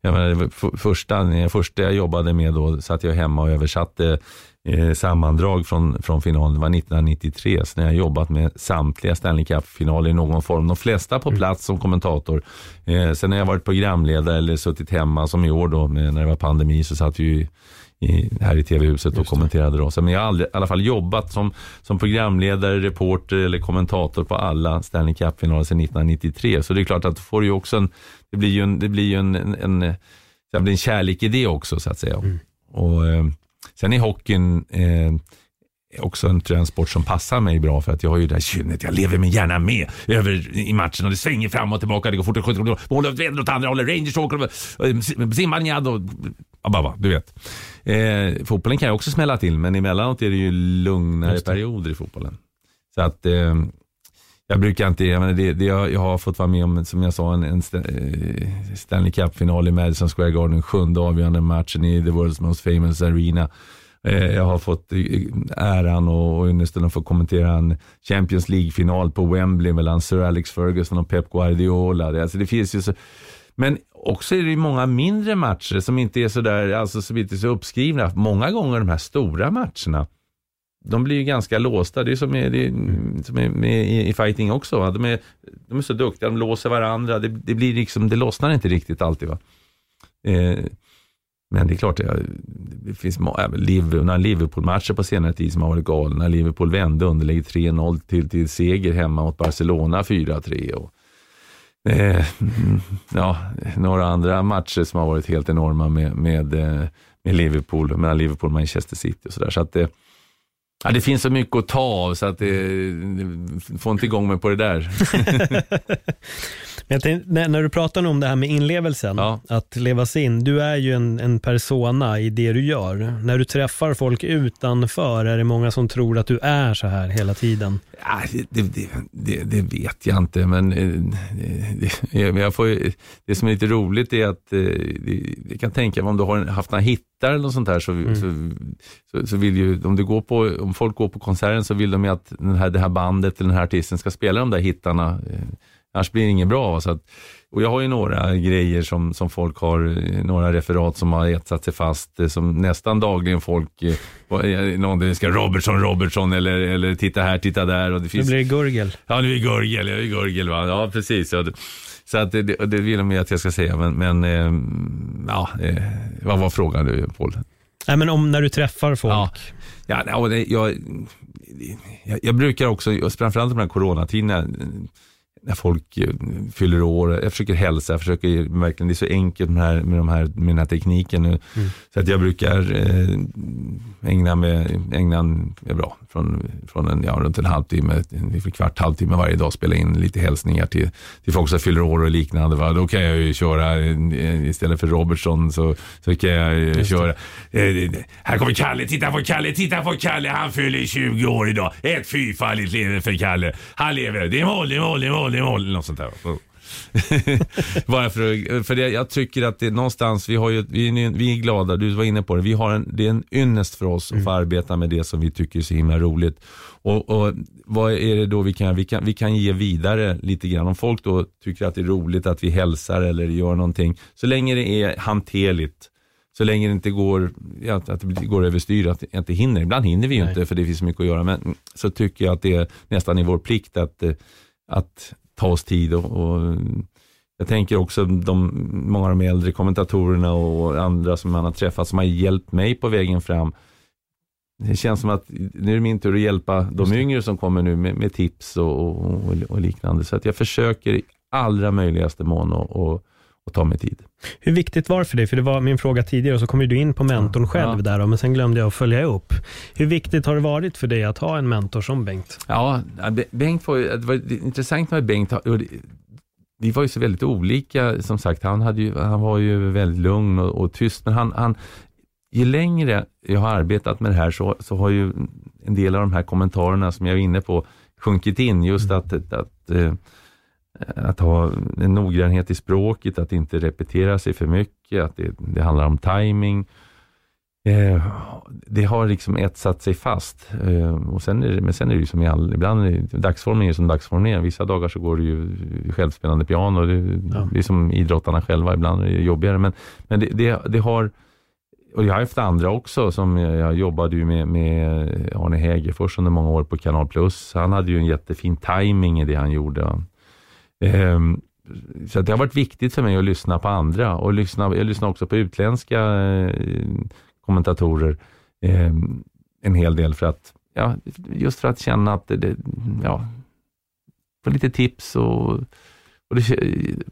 jag menar, första, första jag jobbade med då satt jag hemma och översatte eh, sammandrag från, från finalen. Det var 1993, så när jag jobbat med samtliga Stanley Cup-finaler i någon form. De flesta på mm. plats som kommentator. Eh, sen har jag varit programledare eller suttit hemma, som i år då, med, när det var pandemi, så satt vi i, här i tv-huset och kommenterade då. Så, men jag har aldrig, i alla fall jobbat som, som programledare, reporter eller kommentator på alla Stanley Cup-finaler sedan 1993. Så det är klart att får ju också en, det blir ju en, det blir ju en, en, en, det blir en kärlek i det också så att säga. Mm. Och, eh, sen är hockeyn eh, också en, en sport som passar mig bra för att jag har ju det här kynnet. Jag lever mig gärna med över i matchen och det svänger fram och tillbaka. Det går fort och skjuter. Målet vänder åt andra hållet. Rangers åker Zimbabwe och Ababa, du vet. Eh, fotbollen kan ju också smälla till men emellanåt är det ju lugnare det. perioder i fotbollen. Så att eh, jag brukar inte, jag, menar, det, det jag, jag har fått vara med om, som jag sa, en, en eh, Stanley Cup-final i Madison Square Garden, sjunde avgörande matchen i the world's most famous arena. Eh, jag har fått eh, äran och ynnesten att få kommentera en Champions League-final på Wembley mellan Sir Alex Ferguson och Pep Guardiola. Alltså det finns ju så, men också är det många mindre matcher som inte är så där, alltså som inte är så uppskrivna. Många gånger de här stora matcherna, de blir ju ganska låsta. Det är som, är, det är, som är med i, i fighting också. De är, de är så duktiga, de låser varandra. Det, det blir liksom, det lossnar inte riktigt alltid. Va? Eh, men det är klart, det, det finns några Liverpool-matcher på senare tid som har varit galna. Liverpool vände underläge 3-0 till, till seger hemma mot Barcelona 4-3. Och, eh, ja, några andra matcher som har varit helt enorma med, med, eh, med Liverpool, mellan Liverpool och Manchester City och sådär. Så att det, Ja, det finns så mycket att ta av så att det, får inte igång mig på det där. Men tänkte, när, när, du pratar om det här med inlevelsen, ja. att leva sig in. Du är ju en, en persona i det du gör. När du träffar folk utanför, är det många som tror att du är så här hela tiden? Ja, det, det, det, det vet jag inte, men jag får, det som är lite roligt är att jag kan tänka mig om du har haft några hittar eller något sånt där, så, mm. så, så, så, vill ju, om, du går på, om folk går på konserten så vill de ju att den här, det här bandet eller den här artisten ska spela de där hittarna Annars blir det inget bra. Så att, och jag har ju några grejer som, som folk har, några referat som har etsat sig fast, eh, som nästan dagligen folk, eh, eh, någon ska Robertson, Robertson eller, eller titta här, titta där. Och det finns, nu blir det gurgel. Ja, nu blir det gurgel, ja, gurgel va? ja precis. Ja, så att det, det vill de att jag ska säga, men, men ja, vad var frågan du Paul? Nej, men om när du träffar folk. Ja, ja och det, jag, jag, jag brukar också, framförallt de här coronatiderna, när folk eh, fyller år. Jag försöker hälsa, jag försöker verkligen, det är så enkelt med, här, med, de här, med den här tekniken nu. Mm. Så att jag brukar eh, ägna mig, ägna en, ja, bra, från, från en, ja, runt en halvtimme, en kvart, halvtimme varje dag spela in lite hälsningar till, till folk som fyller år och liknande. Va? Då kan jag ju köra, eh, istället för Robertson så, så kan jag köra. Eh, här kommer Kalle, titta på Kalle, titta på Kalle, han fyller 20 år idag. Ett fyrfaldigt lever för Kalle. Han lever, det är mål, det är mål, det är mål, är mål. Något sånt där. Bara för, för det, jag tycker att det någonstans, vi, har ju, vi, är, vi är glada, du var inne på det, vi har en, det är en ynnest för oss mm. att få arbeta med det som vi tycker är så himla roligt. Och, och vad är det då vi kan, vi kan, vi kan ge vidare lite grann. Om folk då tycker att det är roligt att vi hälsar eller gör någonting, så länge det är hanterligt, så länge det inte går, ja, att det går överstyr, att jag inte hinner. Ibland hinner vi ju Nej. inte för det finns så mycket att göra, men så tycker jag att det är nästan i vår plikt att, att ta oss tid och, och jag tänker också de, många av de äldre kommentatorerna och andra som man har träffat som har hjälpt mig på vägen fram. Det känns som att nu är det min tur att hjälpa de yngre som kommer nu med, med tips och, och, och, liknande. Så att jag försöker i allra möjligaste mån att och ta mig tid. Hur viktigt var det för dig? För det var min fråga tidigare och så kom du in på mentorn själv ja. där, men sen glömde jag att följa upp. Hur viktigt har det varit för dig att ha en mentor som Bengt? Ja, Bengt var, det var intressant med Bengt. Vi var ju så väldigt olika, som sagt. Han, hade ju, han var ju väldigt lugn och, och tyst, men han, han, ju längre jag har arbetat med det här så, så har ju en del av de här kommentarerna som jag var inne på sjunkit in. Just mm. att, att, att eh, att ha en noggrannhet i språket, att inte repetera sig för mycket, att det, det handlar om timing. Eh, det har liksom etsat sig fast. Eh, och sen är det, men sen är det ju som i all, ibland är det, dagsformen är som dagsformen är. Vissa dagar så går det ju självspelande piano. Det, ja. det är som idrottarna själva, ibland är det jobbigare. Men, men det, det, det har, och jag har haft andra också, som jag, jag jobbade ju med, med Arne Hägerfors under många år på Kanal Plus. Han hade ju en jättefin timing i det han gjorde. Ehm, så det har varit viktigt för mig att lyssna på andra och lyssna, jag lyssnar också på utländska eh, kommentatorer ehm, en hel del för att, ja, just för att känna att det, ja, få lite tips och, och det,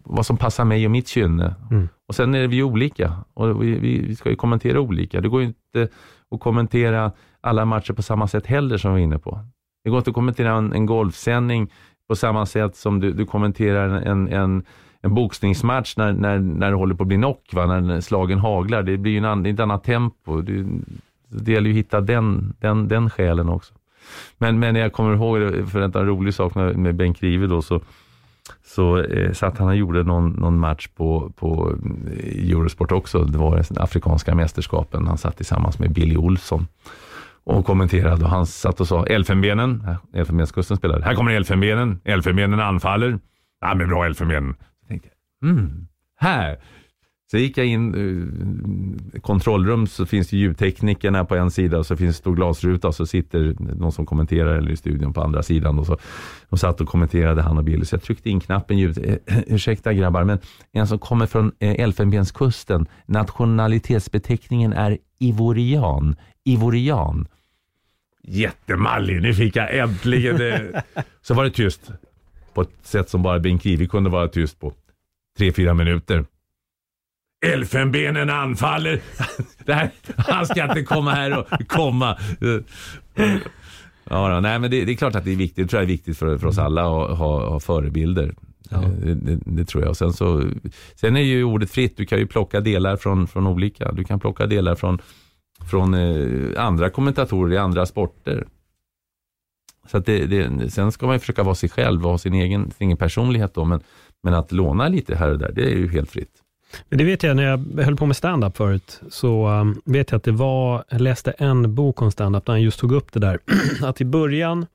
vad som passar mig och mitt kynne. Mm. Och sen är vi olika och vi, vi, ska ju kommentera olika. Det går ju inte att kommentera alla matcher på samma sätt heller som vi var inne på. Det går inte att kommentera en, en golfsändning på samma sätt som du, du kommenterar en, en, en boxningsmatch när, när, när det håller på att bli knock, va? när slagen haglar. Det blir ju en, ett annat tempo. Det, det gäller ju att hitta den, den, den själen också. Men, men jag kommer ihåg, för en rolig sak med, med Bengt Grive då, så, så eh, satt han och gjorde någon, någon match på, på eh, Eurosport också. Det var den afrikanska mästerskapen. Han satt tillsammans med Billy Olsson och kommenterade och han satt och sa Elfenbenen, äh, Elfenbenskusten spelade. Här kommer Elfenbenen, Elfenbenen anfaller. Ja men bra Elfenbenen. Så tänkte jag, mm, här. Så gick jag in, uh, kontrollrum så finns det ljudteknikerna på en sida och så finns det stor glasruta och så sitter någon som kommenterar eller i studion på andra sidan. Och så, de satt och kommenterade han och Billy så jag tryckte in knappen ljud. Eh, eh, ursäkta grabbar men en som kommer från Elfenbenskusten, nationalitetsbeteckningen är ivorian. Ivorian. Jättemallig, nu fick jag äntligen det. Så var det tyst. På ett sätt som bara Bengt Kiwi kunde vara tyst på. Tre, fyra minuter. Elfenbenen anfaller. Det här, han ska inte komma här och komma. Ja, nej, men det, det, är klart att det är viktigt. Det tror jag är viktigt för, för oss alla att ha, ha förebilder. Ja. Det, det, det, tror jag. sen, så, sen är ju ordet fritt. Du kan ju plocka delar från, från olika. Du kan plocka delar från, från eh, andra kommentatorer i andra sporter. Så att det, sen ska man ju försöka vara sig själv och ha sin egen, sin egen personlighet. Då, men, men att låna lite här och där, det är ju helt fritt. Men det vet jag, när jag höll på med stand-up förut, så um, vet jag att det var, jag läste en bok om stand-up där han just tog upp det där, att i början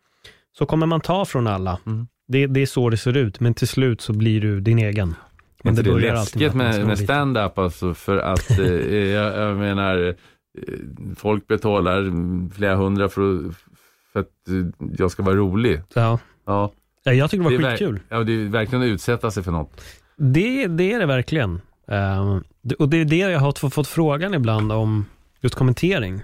så kommer man ta från alla. Mm. Det, det, är så det ser ut, men till slut så blir du din egen. Men det, det är läskigt med, med stand-up alltså, för att eh, jag, jag, menar, folk betalar flera hundra för, för att jag ska vara rolig. Ja. Ja. Jag tycker det var det skitkul. Ja, det är verkligen att utsätta sig för något. Det, det är det verkligen. Uh, och det är det jag har fått frågan ibland om just kommentering.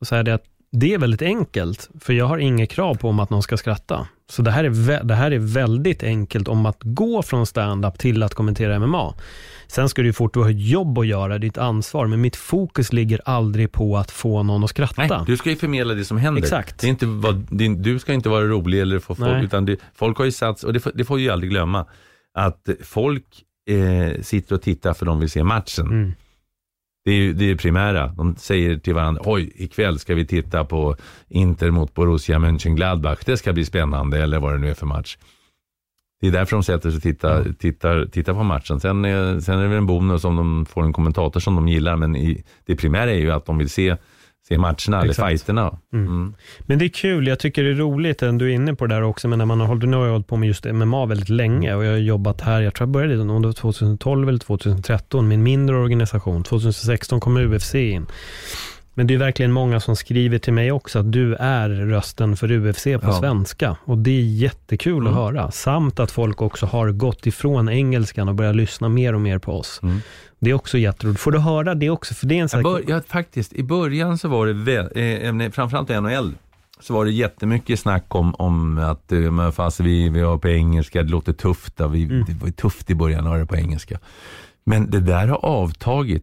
Och så är det att det är väldigt enkelt, för jag har inga krav på om att någon ska skratta. Så det här är, det här är väldigt enkelt om att gå från stand-up till att kommentera MMA. Sen ska du fort, du har jobb att göra, ditt ansvar, men mitt fokus ligger aldrig på att få någon att skratta. Nej, du ska ju förmedla det som händer. Exakt. Det är inte vad, din, du ska inte vara rolig eller få folk, Nej. utan det, folk har ju satts, och det, det får ju aldrig glömma, att folk eh, sitter och tittar för de vill se matchen. Mm. Det är ju det är primära. De säger till varandra, oj, ikväll ska vi titta på Inter mot Borussia Mönchengladbach. Det ska bli spännande, eller vad det nu är för match. Det är därför de sätter sig och tittar, mm. tittar, tittar på matchen. Sen är, sen är det väl en bonus om de får en kommentator som de gillar, men i, det primära är ju att de vill se se matcherna eller fighterna. Mm. Mm. Men det är kul, jag tycker det är roligt, du är inne på det där också, men när man har hållit, nu har jag hållit på med just MMA väldigt länge och jag har jobbat här, jag tror jag började om det var 2012 eller 2013 med en mindre organisation. 2016 kom UFC in. Men det är verkligen många som skriver till mig också att du är rösten för UFC på ja. svenska. Och det är jättekul mm. att höra. Samt att folk också har gått ifrån engelskan och börjat lyssna mer och mer på oss. Mm. Det är också jätteroligt. Får du höra det också? För det är en sån bör, ja, faktiskt, i början så var det, väl, eh, framförallt i NHL, så var det jättemycket snack om, om att eh, fast vi, vi har på engelska, det låter tufft. Vi, mm. Det var tufft i början att ha det på engelska. Men det där har avtagit.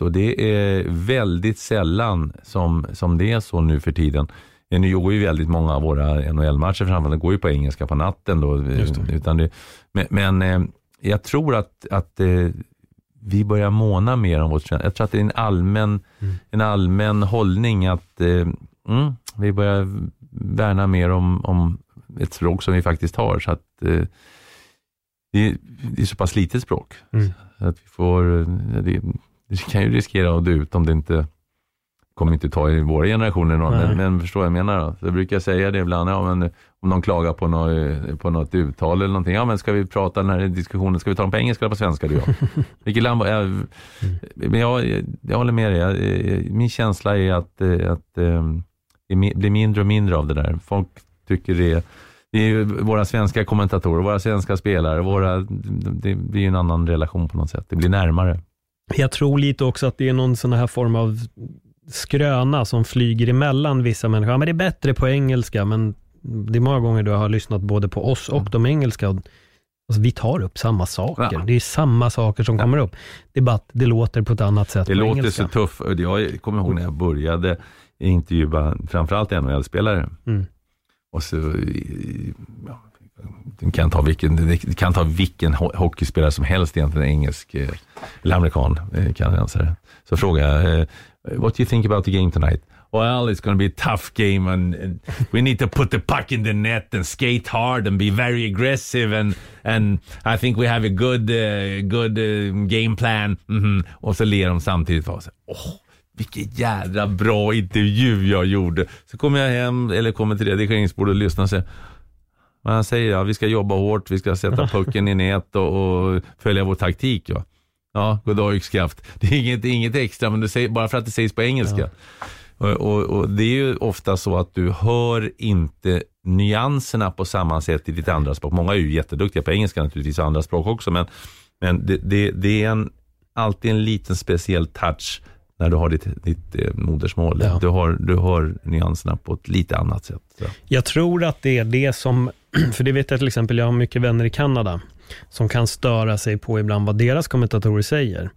Och det är väldigt sällan som, som det är så nu för tiden. Nu går ju väldigt många av våra NHL-matcher framförallt, går ju på engelska på natten då. Det. Utan det, men, men eh, jag tror att, att eh, vi börjar måna mer om vårt Jag tror att det är en allmän, mm. en allmän hållning att eh, mm, vi börjar värna mer om, om ett språk som vi faktiskt har. Så att, eh, det, det är så pass litet språk. Mm. Att vi får, det, det kan ju riskera att dö ut om det inte kommer inte ta i våra generationer, någon, men, men förstår jag menar? Då? Så jag brukar säga det ibland, ja, men, om någon klagar på något, på något uttal eller någonting. Ja, men ska vi prata den här diskussionen, ska vi ta den på engelska eller på svenska du och jag? Vilket land, jag, men jag, jag håller med dig. Jag, min känsla är att, eh, att eh, det blir mindre och mindre av det där. Folk tycker det det är ju våra svenska kommentatorer, våra svenska spelare, våra, det blir ju en annan relation på något sätt. Det blir närmare. Jag tror lite också att det är någon sån här form av skröna som flyger emellan vissa människor. Ja, men det är bättre på engelska, men det är många gånger du har lyssnat både på oss och de engelska. Och, alltså, vi tar upp samma saker. Ja. Det är samma saker som kommer upp. Det är bara att det låter på ett annat sätt Det på låter engelska. så tufft. Jag kommer ihåg när jag började intervjua framförallt NHL-spelare. Mm. Och så, ja, du kan ta vilken, kan ta vilken ho- hockeyspelare som helst egentligen, engelsk eh, eller amerikan, eh, kanadensare. Så frågar jag, eh, what do you think about the game tonight? Well, it's going to be a tough game and, and we need to put the puck in the net and skate hard and be very aggressive and, and I think we have a good, uh, good uh, game plan. Mhm. Och så ler de samtidigt. Och så, oh vilken jädra bra intervju jag gjorde. Så kommer jag hem, eller kommer till redigeringsbordet och lyssnar och säger, men han säger ja, vi ska jobba hårt, vi ska sätta pucken i nät och, och följa vår taktik. Ja, ja god dag yxskaft. Det är inget, inget extra, men du säger, bara för att det sägs på engelska. Och, och, och Det är ju ofta så att du hör inte nyanserna på samma sätt i ditt andra språk. Många är ju jätteduktiga på engelska naturligtvis, och andra språk också, men, men det, det, det är en, alltid en liten speciell touch när du har ditt, ditt eh, modersmål. Ja. Du, har, du hör nyanserna på ett lite annat sätt. Så. Jag tror att det är det som, för det vet jag till exempel, jag har mycket vänner i Kanada, som kan störa sig på ibland vad deras kommentatorer säger.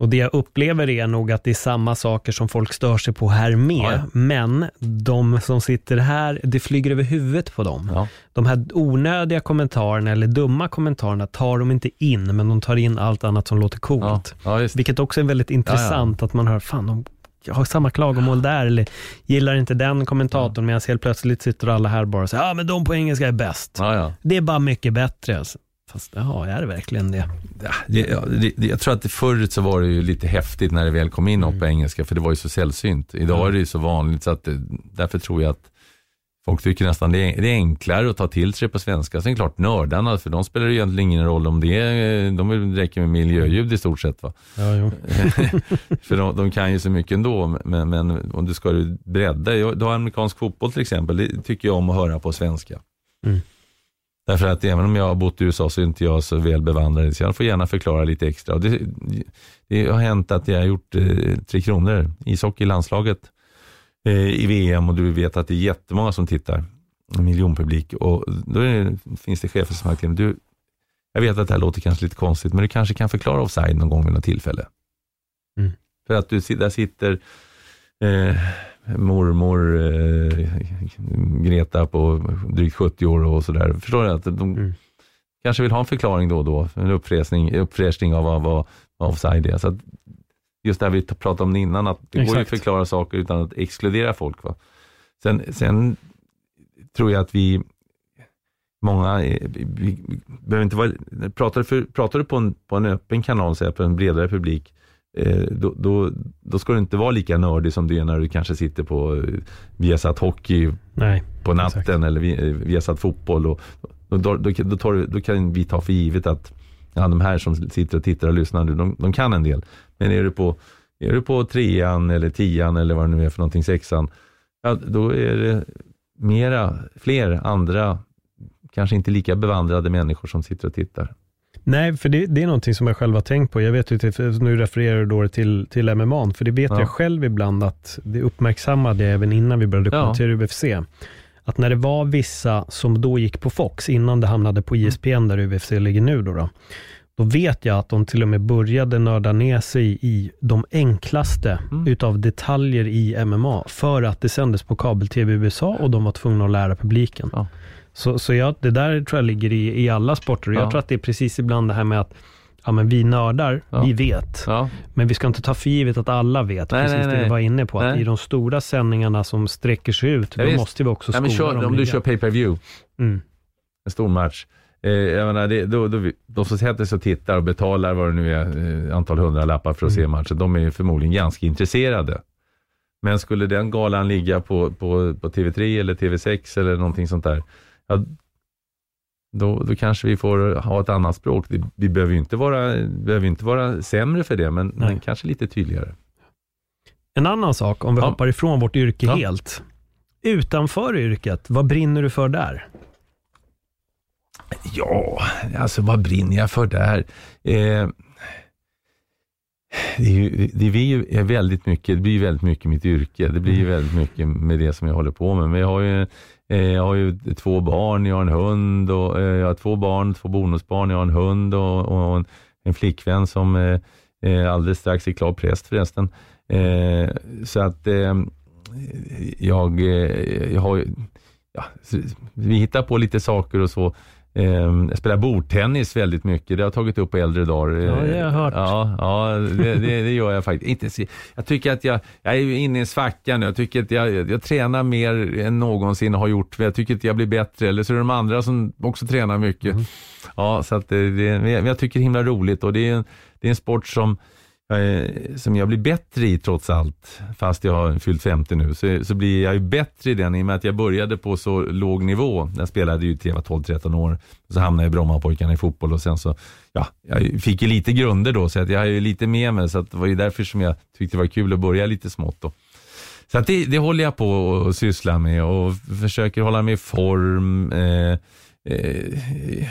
Och det jag upplever är nog att det är samma saker som folk stör sig på här med, Ja, ja. men de som sitter här, det flyger över huvudet på dem. Ja. De här onödiga kommentarerna eller dumma kommentarerna tar de inte in, men de tar in allt annat som låter coolt. Vilket också är väldigt intressant att man hör, fan de har samma klagomål där, eller gillar inte den kommentatorn, medan helt plötsligt sitter alla här bara och säger, ja men de på engelska är bäst. Ja, ja. Det är bara mycket bättre. Alltså. Fast jaha, är det verkligen det? Ja, det, det, det, jag tror att förr så var det ju lite häftigt när det väl kom in något på engelska, för det var ju så sällsynt. Idag är det ju så vanligt, så att därför tror jag att folk tycker nästan det är, det är enklare att ta till sig på svenska. Sen klart nördarna, för de spelar ju egentligen ingen roll om det är, de vill- det räcker med miljöljud i stort sett. Va? Ja, för de, de kan ju så mycket ändå, men, men om du ska bredda, jag- du har amerikansk fotboll till exempel, det tycker jag om att höra på svenska. Mm. Därför att även om jag har bott i USA så är inte jag så väl bevandrad, så jag får gärna förklara lite extra. Och det, det har hänt att jag har gjort eh, Tre Kronor, ishockey i landslaget eh, i VM och du vet att det är jättemånga som tittar, en miljonpublik. Och då det, finns det chefer som mig, du, jag vet att det här låter kanske lite konstigt, men du kanske kan förklara offside någon gång vid något tillfälle. Mm. För att du, där sitter eh, mormor eh, Greta på drygt 70 år och sådär. Förstår du? Att de Mm. kanske vill ha en förklaring då och då, en uppfräschning, uppfräschning av vad, vad, offside är. Så just det här vi pratade om innan, att det går ju att Exakt. förklara saker utan att exkludera folk. Va? Sen, sen tror jag att vi, många, eh, vi, vi, vi behöver inte vara, pratar, du för, pratar du på en, på en öppen kanal, här, på en bredare publik, eh, då, då, då ska du inte vara lika nördig som du är när du kanske sitter på eh, Viasat Hockey Nej, på natten Exakt. eller vi, eh, Viasat Fotboll. Och, och då, då, då, tar, då kan vi ta för givet att ja, de här som sitter och tittar och lyssnar, nu, de, de kan en del. Men är du på, är du på trean eller tian eller vad det nu är för någonting, sexan, ja, då är det mera, fler andra, kanske inte lika bevandrade människor som sitter och tittar. Nej, för det, det är någonting som jag själv har tänkt på. Jag vet ju, nu refererar du då till, till MMA, för det vet Ja. jag själv ibland att det uppmärksammade jag även innan vi började Ja. kommentera UFC. Att när det var vissa som då gick på Fox, innan det hamnade på ISPN där UFC ligger nu då, då, då vet jag att de till och med började nörda ner sig i de enklaste Mm. utav detaljer i MMA, för att det sändes på kabel-tv i USA och de var tvungna att lära publiken. Ja. Så, så jag, det där tror jag ligger i, i alla sporter. Och Jag Ja. tror att det är precis ibland det här med att ja, men vi nördar, Ja. vi vet. Ja, Men vi ska inte ta för givet att alla vet, Nej, precis nej, det nej. du var inne på. Att. I de stora sändningarna som sträcker sig ut, Ja, då visst. måste vi också ja skola men kör, dem om du kör pay per view Mm. en stor match. Eh, jag menar, det, då, då, de som sätter sig och tittar och betalar vad det nu är, eh, antal hundra lappar för att Mm. se matchen, de är ju förmodligen ganska intresserade. Men skulle den galan ligga på, på, på TV3 eller TV6 eller någonting sånt där, ja, då, då kanske vi får ha ett annat språk. Vi, vi behöver ju inte vara, behöver inte vara sämre för det, men, men kanske lite tydligare. En annan sak, om vi Ja. hoppar ifrån vårt yrke Ja. helt. Utanför yrket, vad brinner du för där? Ja, alltså vad brinner jag för där? Eh, det, är ju, det blir ju väldigt mycket, det blir ju väldigt mycket mitt yrke. Det blir ju väldigt mycket med det som jag håller på med. Men jag har ju, Eh, jag har ju två barn, jag har en hund och eh, jag har två barn, två bonusbarn, jag har en hund och, och en, en flickvän som eh, alldeles strax är klar präst förresten. Eh, så att eh, jag, eh, jag har ju- ja, vi hittar på lite saker och så. Eh, jag spelar bordtennis väldigt mycket. Det har jag tagit upp på äldre dagar. Ja, det har jag hört. Ja, ja det, det, det gör jag faktiskt. Inte, jag tycker att jag, jag är inne i en svacka nu. Jag tycker att jag, jag, tränar mer än någonsin har gjort. Jag tycker att jag blir bättre. Eller så är det de andra som också tränar mycket. Ja, så att det, det, jag tycker det är himla roligt och det är en, det är en sport som som jag blir bättre i trots allt, fast jag har fyllt 50 nu, så, så blir jag ju bättre i den i och med att jag började på så låg nivå. Jag spelade ju till jag var 12-13 år, så hamnade jag i Brommapojkarna i fotboll och sen så, ja, jag fick ju lite grunder då, så att jag har ju lite med mig, så att det var ju därför som jag tyckte det var kul att börja lite smått då. Så att det, det håller jag på och syssla med och försöker hålla mig i form. Eh, eh,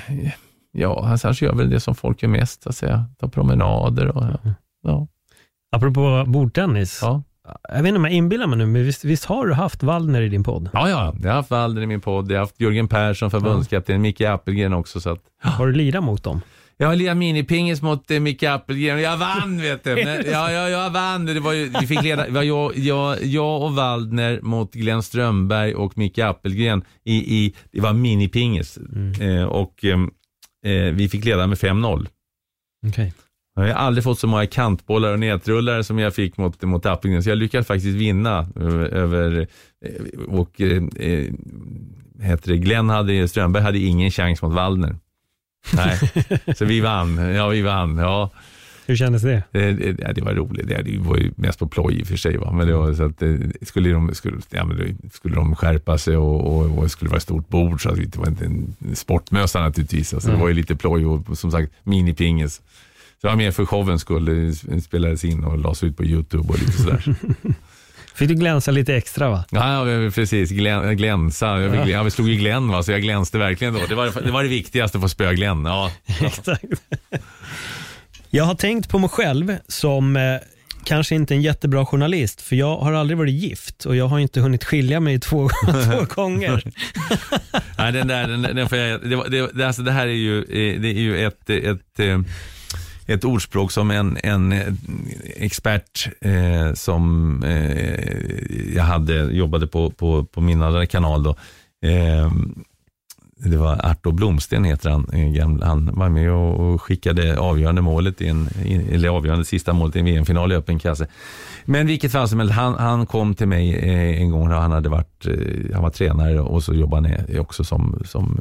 ja, alltså, annars gör jag väl det som folk gör mest, så att säga. Ta promenader och ja ja. Apropå bordtennis. ja. Jag vet inte om jag inbillar mig nu, men visst, visst har du haft Waldner i din podd? Ja, ja, jag har haft Walder i min podd, jag har haft Jörgen Persson, förbundskapten, Micke Appelgren också. Så att, Har du lirat mot dem? jag har lirat minipingis mot eh, Micke Appelgren och jag vann vet du. Men, ja, ja, jag vann. Det var ju, vi fick leda, var jag, jag, jag och Waldner mot Glenn Strömberg och Micke Appelgren i, i det var minipingis. Eh, och ehm, eh, vi fick leda med 5-0. Okej. Jag har aldrig fått så många kantbollar och nätrullar som jag fick mot, mot Appelgren, så jag lyckades faktiskt vinna över, eh, och eh, eh, heter det, Glenn hade, Strömberg hade ingen chans mot Waldner. Nej, så vi vann. Ja, vi vann. Ja, Hur kändes det? det, det, ja, det var roligt. Det, det var ju mest på ploj i och för sig. Va? Men det var så att eh, skulle de, skulle, ja, men det, skulle de skärpa sig och, och, och det skulle vara ett stort bord så att det var inte en sportmössa naturligtvis. Alltså, Det var ju lite ploj och som sagt minipingis. Så det var mer för showens skull. Det spelades in och lades ut på YouTube och lite sådär. Fick du glänsa lite extra va? Ja, precis. Glän, glänsa. Jag, ja. vi slog ju Glenn, va? så jag glänste verkligen då. Det var det, var det viktigaste, att få spöa Glenn. Ja. Exakt. Jag har tänkt på mig själv som eh, kanske inte en jättebra journalist, för jag har aldrig varit gift och jag har inte hunnit skilja mig två, två gånger. Nej, den där, den, den får jag, det, det, alltså det här är ju, eh, det är ju ett, ett, eh, ett ordspråk som en, en eh, expert eh, som eh, jag hade, jobbade på, på, på min andra kanal då. Eh, det var Arto Blomsten heter han. Eh, han var med och skickade avgörande målet, i en, eller avgörande sista målet i en VM-final i öppen kasse. Men vilket fall som helst, han, han kom till mig eh, en gång och han hade varit, han var tränare och så jobbade han också som, som,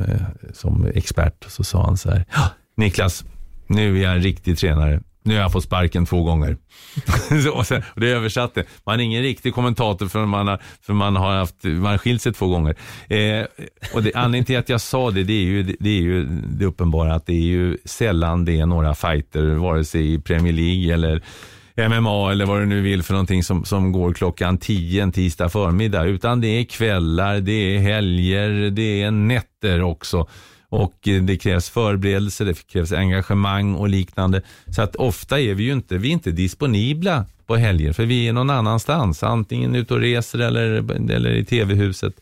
som expert. Så sa han så här, "Ja, Niklas, nu är jag en riktig tränare. Nu har jag fått sparken två gånger. så, och, sen, och det översatte. Man är ingen riktig kommentator för man har, för man har, haft, man har skilt sig två gånger. Eh, och det, anledningen till att jag sa det, det är, ju, det är ju det uppenbara att det är ju sällan det är några fighter, vare sig i Premier League eller MMA eller vad du nu vill för någonting som, som går klockan 10 en tisdag förmiddag. Utan det är kvällar, det är helger, det är nätter också. Och eh, det krävs förberedelse, det krävs engagemang och liknande. Så att ofta är vi ju inte, vi inte disponibla på helger för vi är någon annanstans. Antingen ute och reser eller, eller i tv-huset.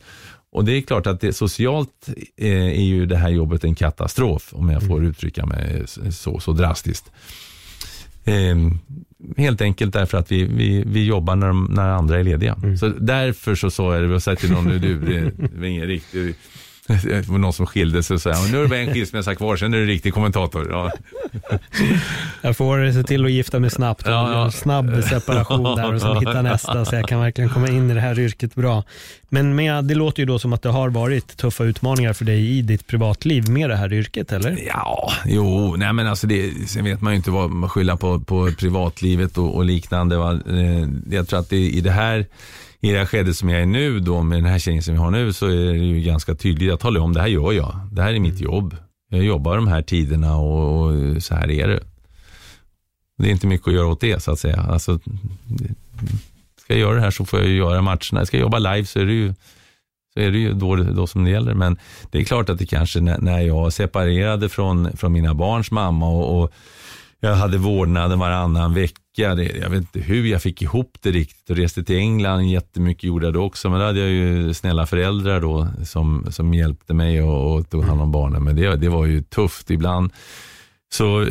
Och det är klart att det, socialt eh, är ju det här jobbet en katastrof om jag får uttrycka mig så, så drastiskt. Eh, helt enkelt därför att vi, vi, vi jobbar när, de, när andra är lediga. Så därför så sa jag det, jag sa till någon nu, du, det är ingen riktig Det var någon som skilde sig och sa, nu är det bara en skilsmässa kvar, sen är du riktig kommentator. Ja. Jag får se till att gifta mig snabbt Ja, ja. en snabb separation där och sen hitta nästa så jag kan verkligen komma in i det här yrket bra. Men med, det låter ju då som att det har varit tuffa utmaningar för dig i ditt privatliv med det här yrket, eller? Ja, jo, nej men alltså det, sen vet man ju inte vad man skyller på, på privatlivet och, och liknande. Va? Eh, Jag tror att det, i det här i det här skedet som jag är nu då med den här tjejen som vi har nu så är det ju ganska tydligt. Jag talar om det här gör jag. Det här är mitt jobb. Jag jobbar de här tiderna och, och så här är det. Det är inte mycket att göra åt det så att säga. Alltså, ska jag göra det här så får jag ju göra matcherna. Ska jag jobba live så är det ju, så är det ju då, då som det gäller. Men det är klart att det kanske när, när jag separerade från, från mina barns mamma och, och jag hade vårdnaden varannan vecka. Det, jag vet inte hur jag fick ihop det riktigt och reste till England jättemycket gjorde jag det också. Men då hade jag ju snälla föräldrar då som, som hjälpte mig och, och tog hand om barnen. Men det, det var ju tufft ibland. Så eh,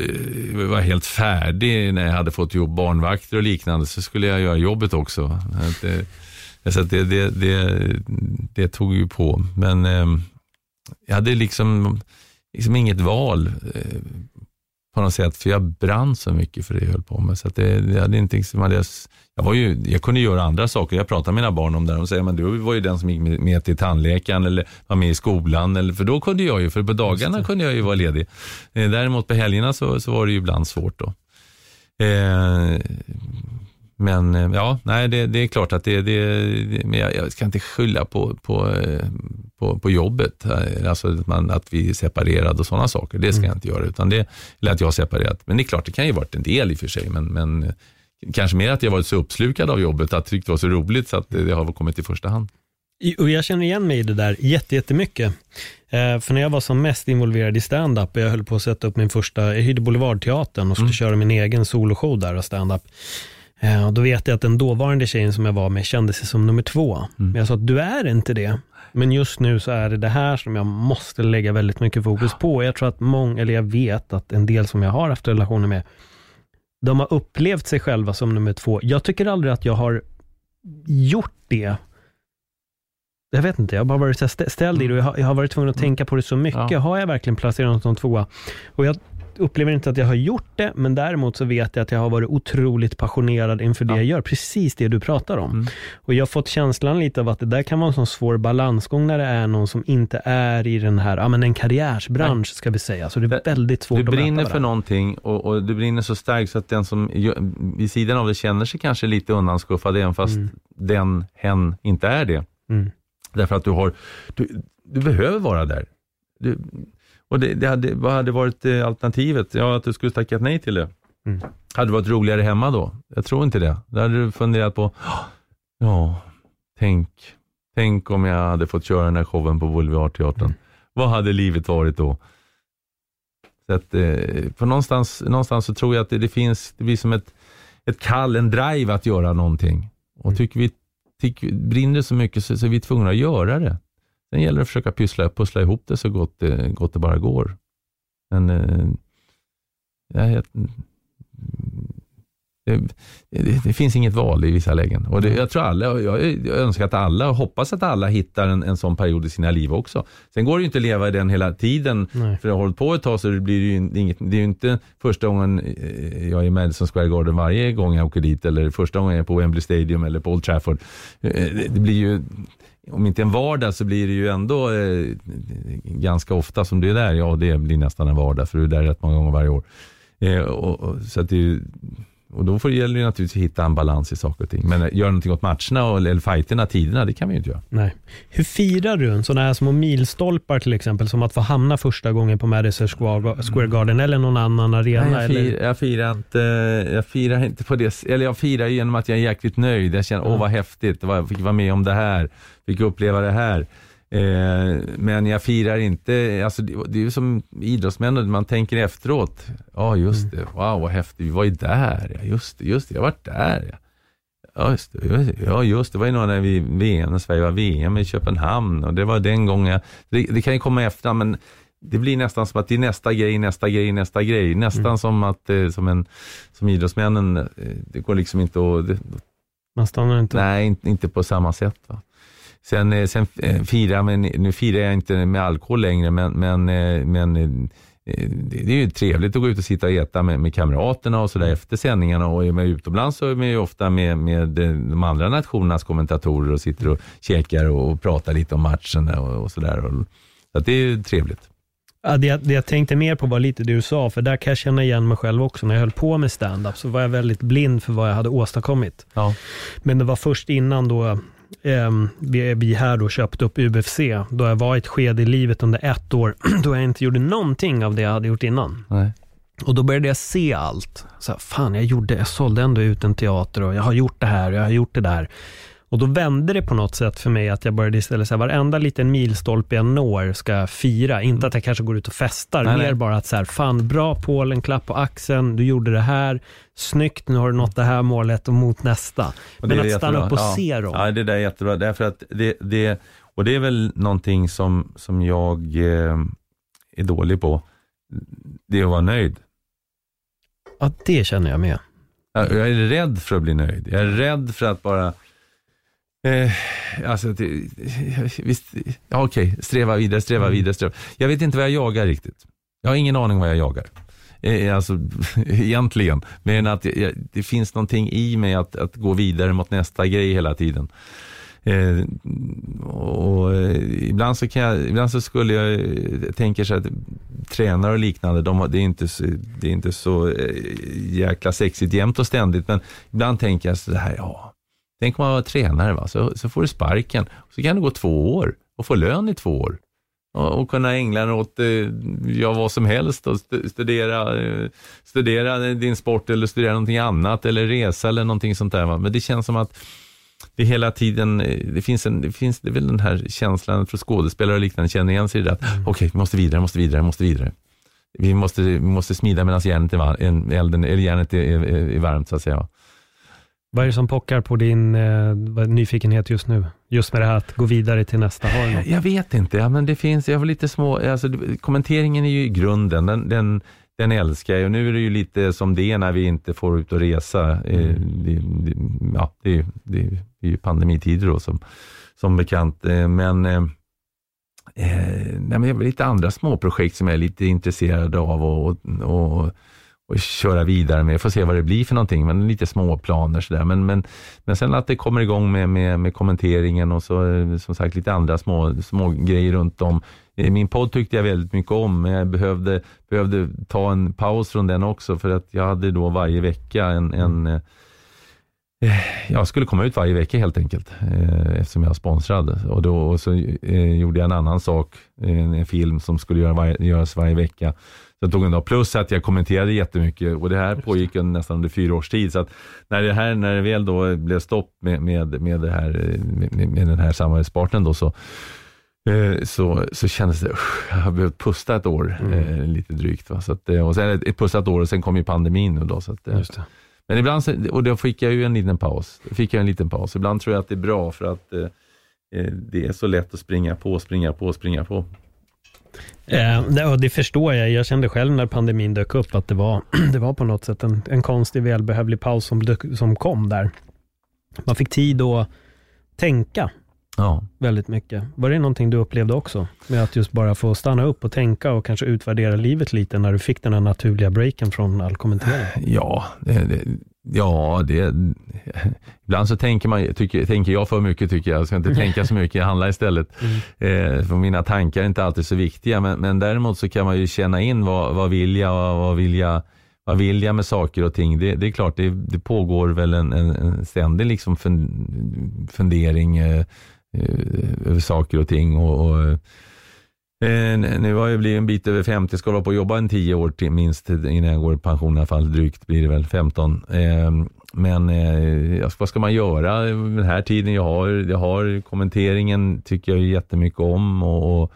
jag var helt färdig när jag hade fått ihop barnvakter och liknande så skulle jag göra jobbet också. Det, så det, det, det, det tog ju på. Men ehm, jag hade liksom, liksom inget val eh, på något sätt, för jag brann så mycket för det jag höll på med. Så det, det hade inte, liksom, hade jag, var ju, jag kunde göra andra saker. Jag pratar med mina barn om det. De säger, men du var ju den som gick med, med till tandläkaren eller var med i skolan. Eller, för då kunde jag ju, för på dagarna kunde jag ju vara ledig. Eh, däremot på helgerna så, så var det ju ibland svårt då. Eh, men eh, ja, nej, det, det är klart att det, det, men jag, jag ska inte skylla på, på, eh, på, på jobbet, eh, alltså att, man, att vi är separerade och sådana saker. Det ska jag inte göra, utan det, eller att jag har separerat. Men det är klart, det kan ju varit en del i och för sig, men, men kanske mer att jag varit så uppslukad av jobbet, att jag tyckte det var så roligt så att det har kommit i första hand. Och jag känner igen mig i det där jätte- jättemycket. Eh, för när jag var som mest involverad i stand-up och jag höll på att sätta upp min första, jag hyrde Boulevardteatern och skulle köra min egen soloshow där och stand-up. Eh, och då vet jag att den dåvarande tjejen som jag var med kände sig som nummer två. Men jag sa att du är inte det. Men just nu så är det det här som jag måste lägga väldigt mycket fokus på. Jag tror att många, eller jag vet att en del som jag har haft relationer med, de har upplevt sig själva som nummer två. Jag tycker aldrig att jag har gjort det. Jag vet inte, jag har bara varit ställd i det och jag har, jag har varit tvungen att tänka på det så mycket. Ja. Har jag verkligen placerat något som tvåa? Och jag upplever inte att jag har gjort det, men däremot så vet jag att jag har varit otroligt passionerad inför det Ja. jag gör. Precis det du pratar om. Mm. Och jag har fått känslan lite av att det där kan vara en sån svår balansgång när det är någon som inte är i den här, ja men en karriärsbransch ska vi säga. Så det är väldigt svårt Du att möta brinner för någonting och, och du brinner så starkt så att den som vid sidan av det känner sig kanske lite undanskuffad även fast den, hen inte är det. Mm. Därför att du har, du, du behöver vara där. Du, och det, det hade, vad hade varit eh, alternativet? Ja, att du skulle tackat nej till det. Mm. Hade det varit roligare hemma då? Jag tror inte det. Då hade du funderat på, ja, tänk, tänk om jag hade fått köra den här showen på Boulevardteatern. Vad hade livet varit då? Så att, eh, på någonstans, någonstans så tror jag att det, det finns, det blir som ett, ett kall, en drive att göra någonting. Och tycker vi, tycker, brinner så mycket så, så är vi tvungna att göra det. Sen gäller det att försöka pyssla, pussla ihop det så gott det, gott det bara går. Men eh, jag, det, det, det finns inget val i vissa lägen. Och det, jag tror alla, jag, jag önskar att alla, och hoppas att alla hittar en, en sån period i sina liv också. Sen går det ju inte att leva i den hela tiden. Nej. För jag har hållit på ett tag så det blir ju inget, det är ju inte första gången eh, jag är i Madison Square Garden varje gång jag åker dit eller första gången jag är på Wembley Stadium eller på Old Trafford. Eh, det blir ju, om inte en vardag så blir det ju ändå eh, ganska ofta som du är där. Ja, det blir nästan en vardag för du är där rätt många gånger varje år. Eh, och, och, så att det är ju, och då får det gäller det naturligtvis att hitta en balans i saker och ting. Men eh, göra någonting åt matcherna och, eller fighterna, tiderna, det kan vi ju inte göra. Nej. Hur firar du en sån här små milstolpar till exempel, som att få hamna första gången på Madison Square Garden eller någon annan arena? Nej, jag, eller? fir, jag, firar inte, jag firar inte på det Eller jag firar genom att jag är jäkligt nöjd. Jag känner, åh vad häftigt, vad- jag fick vara med om det här, fick uppleva det här. Eh, men jag firar inte, alltså det, det är ju som idrottsmän, man tänker efteråt. Ja just det, wow vad häftigt, vi var ju där, ja, just det, just det, jag var där. Ja. Ja just, det, just det, ja just det, var ju någon när vi VM, när Sverige var VM i Köpenhamn och det var den gången jag, det, det kan ju komma efter men det blir nästan som att det är nästa grej, nästa grej, nästa grej. Nästan som att, eh, som, en, som idrottsmännen, eh, det går liksom inte att, Man stannar inte. nej inte, inte på samma sätt. Va? Sen, eh, sen eh, fira, men nu firar jag inte med alkohol längre, men, men, eh, men det är ju trevligt att gå ut och sitta och äta med, med kamraterna och sådär efter sändningarna. Och är man utomlands så är man ju ofta med, med de andra nationernas kommentatorer och sitter och käkar och pratar lite om matchen och, och sådär. Så det är ju trevligt. Ja, det, det jag tänkte mer på var lite det du sa, för där kan jag känna igen mig själv också. När jag höll på med stand-up så var jag väldigt blind för vad jag hade åstadkommit. Ja. Men det var först innan då vi, vi här då köpte upp UFC, då jag var i ett skede i livet under ett år, då jag inte gjorde någonting av det jag hade gjort innan. Nej. Och då började jag se allt. Så här, fan, jag, gjorde, jag sålde ändå ut en teater och jag har gjort det här och jag har gjort det där. Och då vände det på något sätt för mig att jag började istället säga varenda liten milstolpe jag når ska jag fira. Inte att jag kanske går ut och festar, nej, mer nej. bara att så här, fan bra Paul, en klapp på axeln, du gjorde det här, snyggt, nu har du nått det här målet och mot nästa. Och Men att stanna upp och ja. se dem. Ja, det där är jättebra, därför att det, det och det är väl någonting som, som jag eh, är dålig på, det är att vara nöjd. Ja, det känner jag med. Jag är rädd för att bli nöjd. Jag är rädd för att bara Eh, alltså, det, visst, ja, okej, sträva vidare, sträva mm. vidare, sträva. Jag vet inte vad jag jagar riktigt. Jag har ingen aning vad jag jagar. Eh, alltså, egentligen. Men att jag, det finns någonting i mig att, att gå vidare mot nästa grej hela tiden. Eh, och eh, ibland så kan jag, ibland så skulle jag eh, tänka så att tränare och liknande, de, det, är inte så, det är inte så eh, jäkla sexigt jämt och ständigt, men ibland tänker jag så här, ja, Tänk om man var tränare, va? Så, så får du sparken. Så kan det gå två år och få lön i två år. Och, och kunna ägna dig åt eh, ja, vad som helst och studera, eh, studera din sport eller studera någonting annat eller resa eller någonting sånt där. Va? Men det känns som att det hela tiden, eh, det finns, en, det finns det väl den här känslan för skådespelare och liknande känner igen sig i det att mm. okej, okay, vi måste vidare, måste vidare, måste vidare. Vi måste, vi måste smida medan järnet är, elden, eller järnet är, är, är varmt så att säga. Vad är det som pockar på din eh, nyfikenhet just nu? Just med det här att gå vidare till nästa. Har jag vet inte, ja, men det finns, jag har lite små, alltså, kommenteringen är ju i grunden, den, den, den älskar jag och nu är det ju lite som det är när vi inte får ut och resa. Eh, mm. det, det, ja, det, det, är ju pandemitider då som, som bekant, eh, men eh, eh nej, men lite andra småprojekt som jag är lite intresserad av och, och, och och köra vidare med. Får se vad det blir för någonting, men lite små planer sådär. Men, men, men sen att det kommer igång med, med, med kommenteringen och så eh, som sagt lite andra små, små grejer runt om. Eh, min podd tyckte jag väldigt mycket om, men jag behövde, behövde ta en paus från den också för att jag hade då varje vecka en, en eh, jag skulle komma ut varje vecka helt enkelt eftersom jag är sponsrad. Och då och så gjorde jag en annan sak, en, en film som skulle göra var, göras varje vecka jag tog en dag. Plus att jag kommenterade jättemycket och det här pågick nästan under fyra års tid. Så när det, här, när det väl då blev stopp med, med, med, det här, med, med den här samarbetspartnern då så, eh, så, så kändes det, jag har behövt pusta ett år, mm. eh, lite drygt. Va? Så att, eh, och sen ett pustat år och sen kom ju pandemin nu då. Så att, Men ibland, och då fick jag ju en liten paus. fick jag en liten paus. Ibland tror jag att det är bra för att eh, det är så lätt att springa på, springa på, springa på. Eh, det förstår jag. Jag kände själv när pandemin dök upp att det var, det var på något sätt en, en konstig välbehövlig paus som, dök, som kom där. Man fick tid att tänka ja. väldigt mycket. Var det någonting du upplevde också? Med att just bara få stanna upp och tänka och kanske utvärdera livet lite när du fick den här naturliga breaken från all kommentering? Ja, det, det, Ja, det, ibland så tänker, man, tycker, tänker jag för mycket tycker jag. Jag ska inte tänka så mycket, jag handlar istället. Mm. Eh, för mina tankar är inte alltid så viktiga. Men, men däremot så kan man ju känna in vad, vad vill jag, vad, vad vill jag vad vill jag med saker och ting? Det, det är klart, det, det, pågår väl en, en, en ständig liksom fundering eh, eh, över saker och ting. och, och Eh, Eh, nu har jag blivit en bit över 50, ska hålla på och jobba en 10 år till minst innan jag går i pension i alla fall. Drygt blir det väl 15. Ehm, men eh, vad ska man göra den här tiden jag har? Jag har kommenteringen, tycker jag jättemycket om och,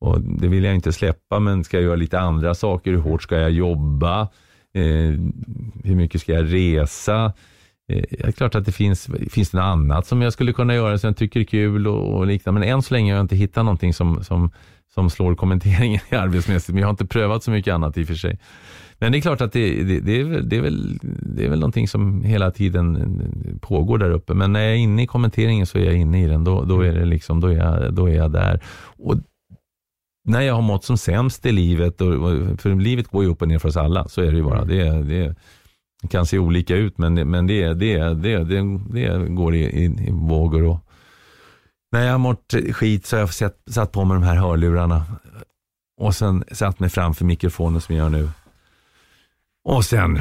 och, det vill jag inte släppa. Men ska jag göra lite andra saker? Hur hårt ska jag jobba? Eh, hur mycket ska jag resa? Det är klart att det finns, finns det något annat som jag skulle kunna göra som jag tycker är kul och, och liknande. Men än så länge har jag inte hittat någonting som, som, som slår kommenteringen arbetsmässigt. Men jag har inte prövat så mycket annat i och för sig. Men det är klart att det, det, det, är, väl, det, är, väl, det är väl någonting som hela tiden pågår där uppe. Men när jag är inne i kommenteringen så är jag inne i den. Då, då, är, det liksom, då, är, jag, då är jag där. Och när jag har mått som sämst i livet, och, för livet går ju upp och ner för oss alla, så är det ju bara. Det, det, det kan se olika ut, men, men det, det, det, det, det går i, i, i vågor. Och, när jag har mått skit så har jag sett, satt på mig de här hörlurarna och sen satt mig framför mikrofonen som jag gör nu. Och sen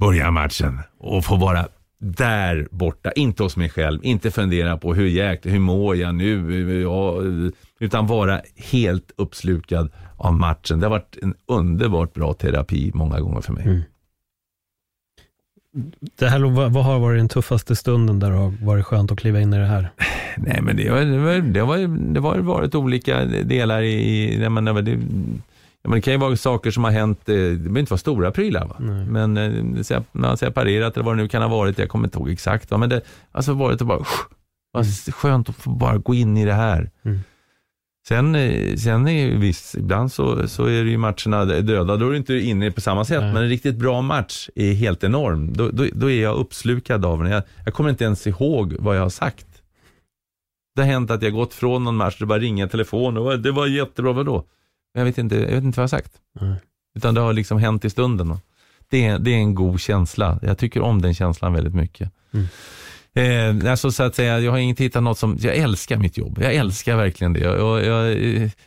börjar matchen och få vara där borta, inte hos mig själv, inte fundera på hur jäkt, hur mår jag nu, ja, utan vara helt uppslukad av matchen. Det har varit en underbart bra terapi många gånger för mig. Mm. Det här, vad har varit den tuffaste stunden där det har varit skönt att kliva in i det här? Nej, men det har, det var, det var, det var varit olika delar i, i men det, men det kan ju vara saker som har hänt, eh, det behöver inte vara stora prylar. Va? Men eh, man har separerat eller vad det nu kan ha varit, jag kommer inte ihåg exakt. Va? Men det har alltså varit bara, vad mm. skönt att få bara gå in i det här. Mm. Sen, eh, sen är visst, ibland så, så är det ju matcherna döda, då är du inte inne på samma sätt. Nej. Men en riktigt bra match är helt enorm. Då, då, då är jag uppslukad av den. Jag, jag, kommer inte ens ihåg vad jag har sagt. Det har hänt att jag gått från någon match, det bara ringer telefon och det var jättebra, vadå? Jag vet inte, jag vet inte vad jag har sagt. Nej. Utan det har liksom hänt i stunden. Det, det är en god känsla. Jag tycker om den känslan väldigt mycket. Mm. Eh, alltså så att säga, jag har inte hittat något som, jag älskar mitt jobb. Jag älskar verkligen det. Jag, jag,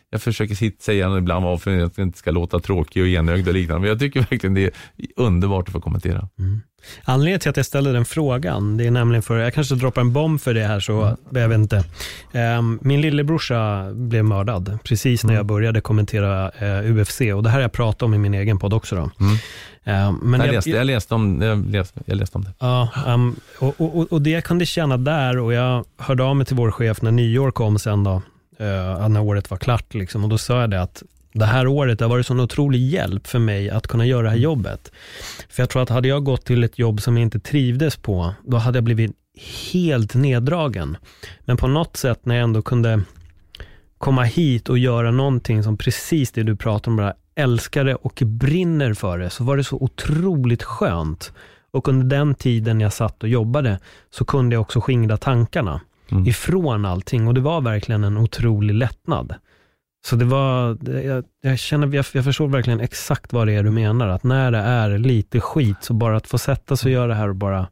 jag försöker säga ibland varför jag inte ska låta tråkig och enögd och liknande, men jag tycker verkligen det är underbart att få kommentera. Mm. Anledningen till att jag ställde den frågan, det är nämligen för, jag kanske droppar en bomb för det här, så mm. jag vet inte. Um, min lillebrorsa blev mördad precis när jag mm. började kommentera eh, UFC och det här har jag pratat om i min egen podd också. Då. Mm. Um, men jag, läste, jag, läste om, jag, läste, jag läste om det. Ja, um, och, och, och, det jag kunde känna där, och jag hörde av mig till vår chef när nyår kom sen då, uh, när året var klart, liksom, och då sa jag det att det här året har varit sån otrolig hjälp för mig att kunna göra det här jobbet. För jag tror att hade jag gått till ett jobb som jag inte trivdes på, då hade jag blivit helt neddragen. Men på något sätt när jag ändå kunde komma hit och göra någonting som precis det du pratar om, bara älskar det och brinner för det, så var det så otroligt skönt. Och under den tiden jag satt och jobbade, så kunde jag också skingra tankarna mm. ifrån allting. Och det var verkligen en otrolig lättnad. Så det var, jag, jag känner, jag, jag förstår verkligen exakt vad det är du menar. Att när det är lite skit, så bara att få sätta sig och göra det här och bara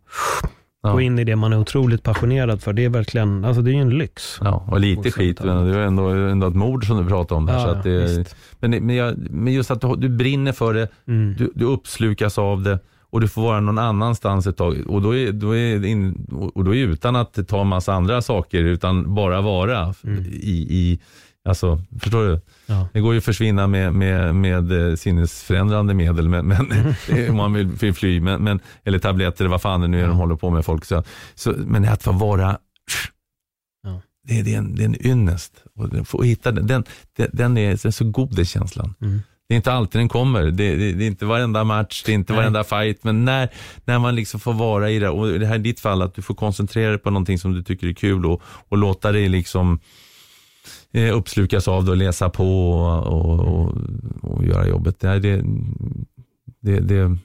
ja. gå in i det man är otroligt passionerad för. Det är verkligen, alltså det är ju en lyx. Ja, och lite skit, men det är ändå, ändå ett mord som du pratar om. Där, ja, så att det, men, men, jag, men just att du, du brinner för det, mm. du, du uppslukas av det och du får vara någon annanstans ett tag. Och då är, då är, in, och då är utan att ta en massa andra saker, utan bara vara mm. i, i Alltså, förstår du? Ja. Det går ju att försvinna med, med, med eh, sinnesförändrande medel, men, men, om man vill, vill fly, men, men, eller tabletter eller vad fan det nu är ja. de håller på med folk. Så, så, men att få vara, ja. det, är, det, är en, det är en ynnest. Och få hitta den, den, den, är, den är så god den känslan. Mm. Det är inte alltid den kommer. Det, det, det, är inte varenda match, det är inte Nej. varenda fight. Men när, när man liksom får vara i det, och det här är ditt fall, att du får koncentrera dig på någonting som du tycker är kul och, och låta dig liksom eh, uppslukas av det och läsa på och, och, och, och göra jobbet. Det, det, det,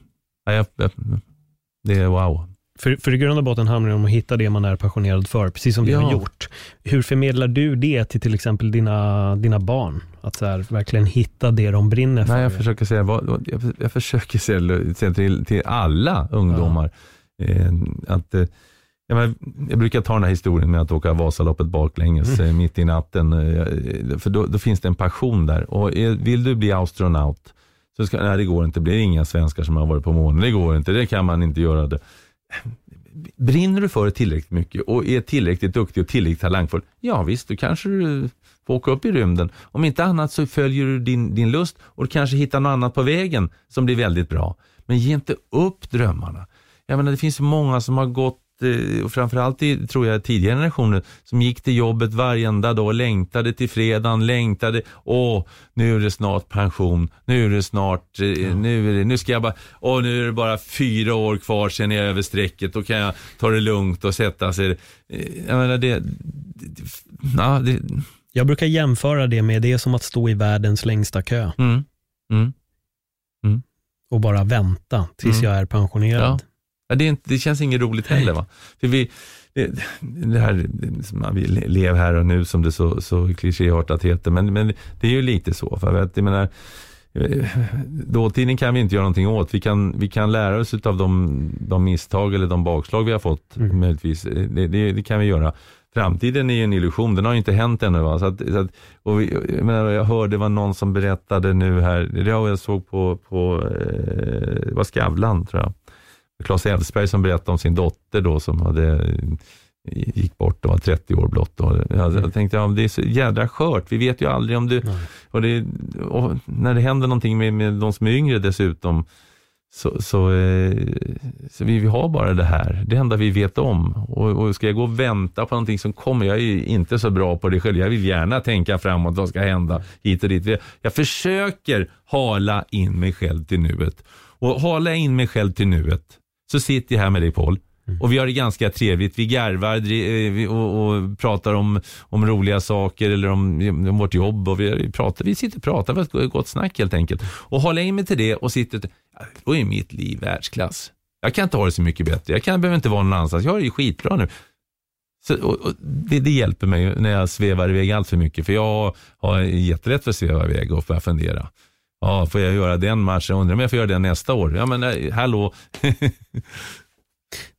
det, är wow. För, för i grund och botten handlar det om att hitta det man är passionerad för, precis som vi ja. har gjort. Hur förmedlar du det till till exempel dina, dina barn? Att så här, verkligen hitta det de brinner för? Nej, jag försöker säga, jag, jag försöker säga till, till alla ungdomar ja. eh, att eh, jag, jag brukar ta den här historien med att åka Vasaloppet baklänges mm. Eh, mitt i natten. Eh, för då, då, finns det en passion där. Och vill du bli astronaut, så ska, nej det går inte. Det blir inga svenskar som har varit på månen. Det går inte, det kan man inte göra. det. Brinner du för det tillräckligt mycket och är tillräckligt duktig och tillräckligt talangfull, ja visst, då kanske du får åka upp i rymden. Om inte annat så följer du din, din lust och du kanske hittar något annat på vägen som blir väldigt bra. Men ge inte upp drömmarna. Jag menar, det finns många som har gått eh, och framförallt i, tror jag, tidigare generationer, som gick till jobbet varenda dag, längtade till fredagen, längtade, åh, nu är det snart pension, nu är det snart, eh, nu, är det, nu ska jag bara, åh, nu är det bara fyra år kvar sen är jag över strecket, då kan jag ta det lugnt och sätta sig. Eh, Jag menar, det, ja, det Jag brukar jämföra det med, det är som att stå i världens längsta kö mm, mm. och bara vänta tills Mm. jag är pensionerad. Ja, det, inte, det känns inget roligt heller. Va? För vi, det, det här, vill leva här och nu som det så, så klichéartat heter, men, men det är ju lite så. För att, jag menar, eh, dåtiden kan vi inte göra någonting åt. Vi kan, vi kan lära oss av de, de misstag eller de bakslag vi har fått. Mm. Möjligtvis. Det, det, det kan vi göra. Framtiden är ju en illusion, den har ju inte hänt ännu. Va? Så att, så att, och vi, jag, menar, jag hörde var någon som berättade nu här, det jag såg på, på eh, var Skavlan tror jag. Claes Elfsberg som berättade om sin dotter då som hade gick bort och var 30 år blott. Och jag, jag tänkte, ja, det är så jädra skört. Vi vet ju aldrig om du... Och, det, och när det händer någonting med, med de som är yngre dessutom, så, så, eh, så vi, vi har bara det här. Det enda vi vet om. Och, och ska jag gå och vänta på någonting som kommer, jag är inte så bra på det själv. Jag vill gärna tänka framåt, vad ska hända hit och dit. Jag försöker hala in mig själv till nuet. Och hala in mig själv till nuet, så sitter jag här med dig Paul. Och vi har det ganska trevligt. Vi garvar eh, och, och pratar om, om roliga saker eller om, om vårt jobb. Och vi, pratar, vi sitter och pratar, vi har ett gott snack helt enkelt. Och hålla in mig till det och sitter, då är mitt liv världsklass. Jag kan inte ha det så mycket bättre. Jag kan, behöver inte vara någon annanstans. Jag har det ju skitbra nu. Så, och, och det, det hjälper mig när jag svävar iväg allt för mycket. För jag har jättelätt för att sväva iväg och börja fundera. Ja, får jag göra den matchen? Undrar om jag får göra den nästa år? Ja, men eh, hallå.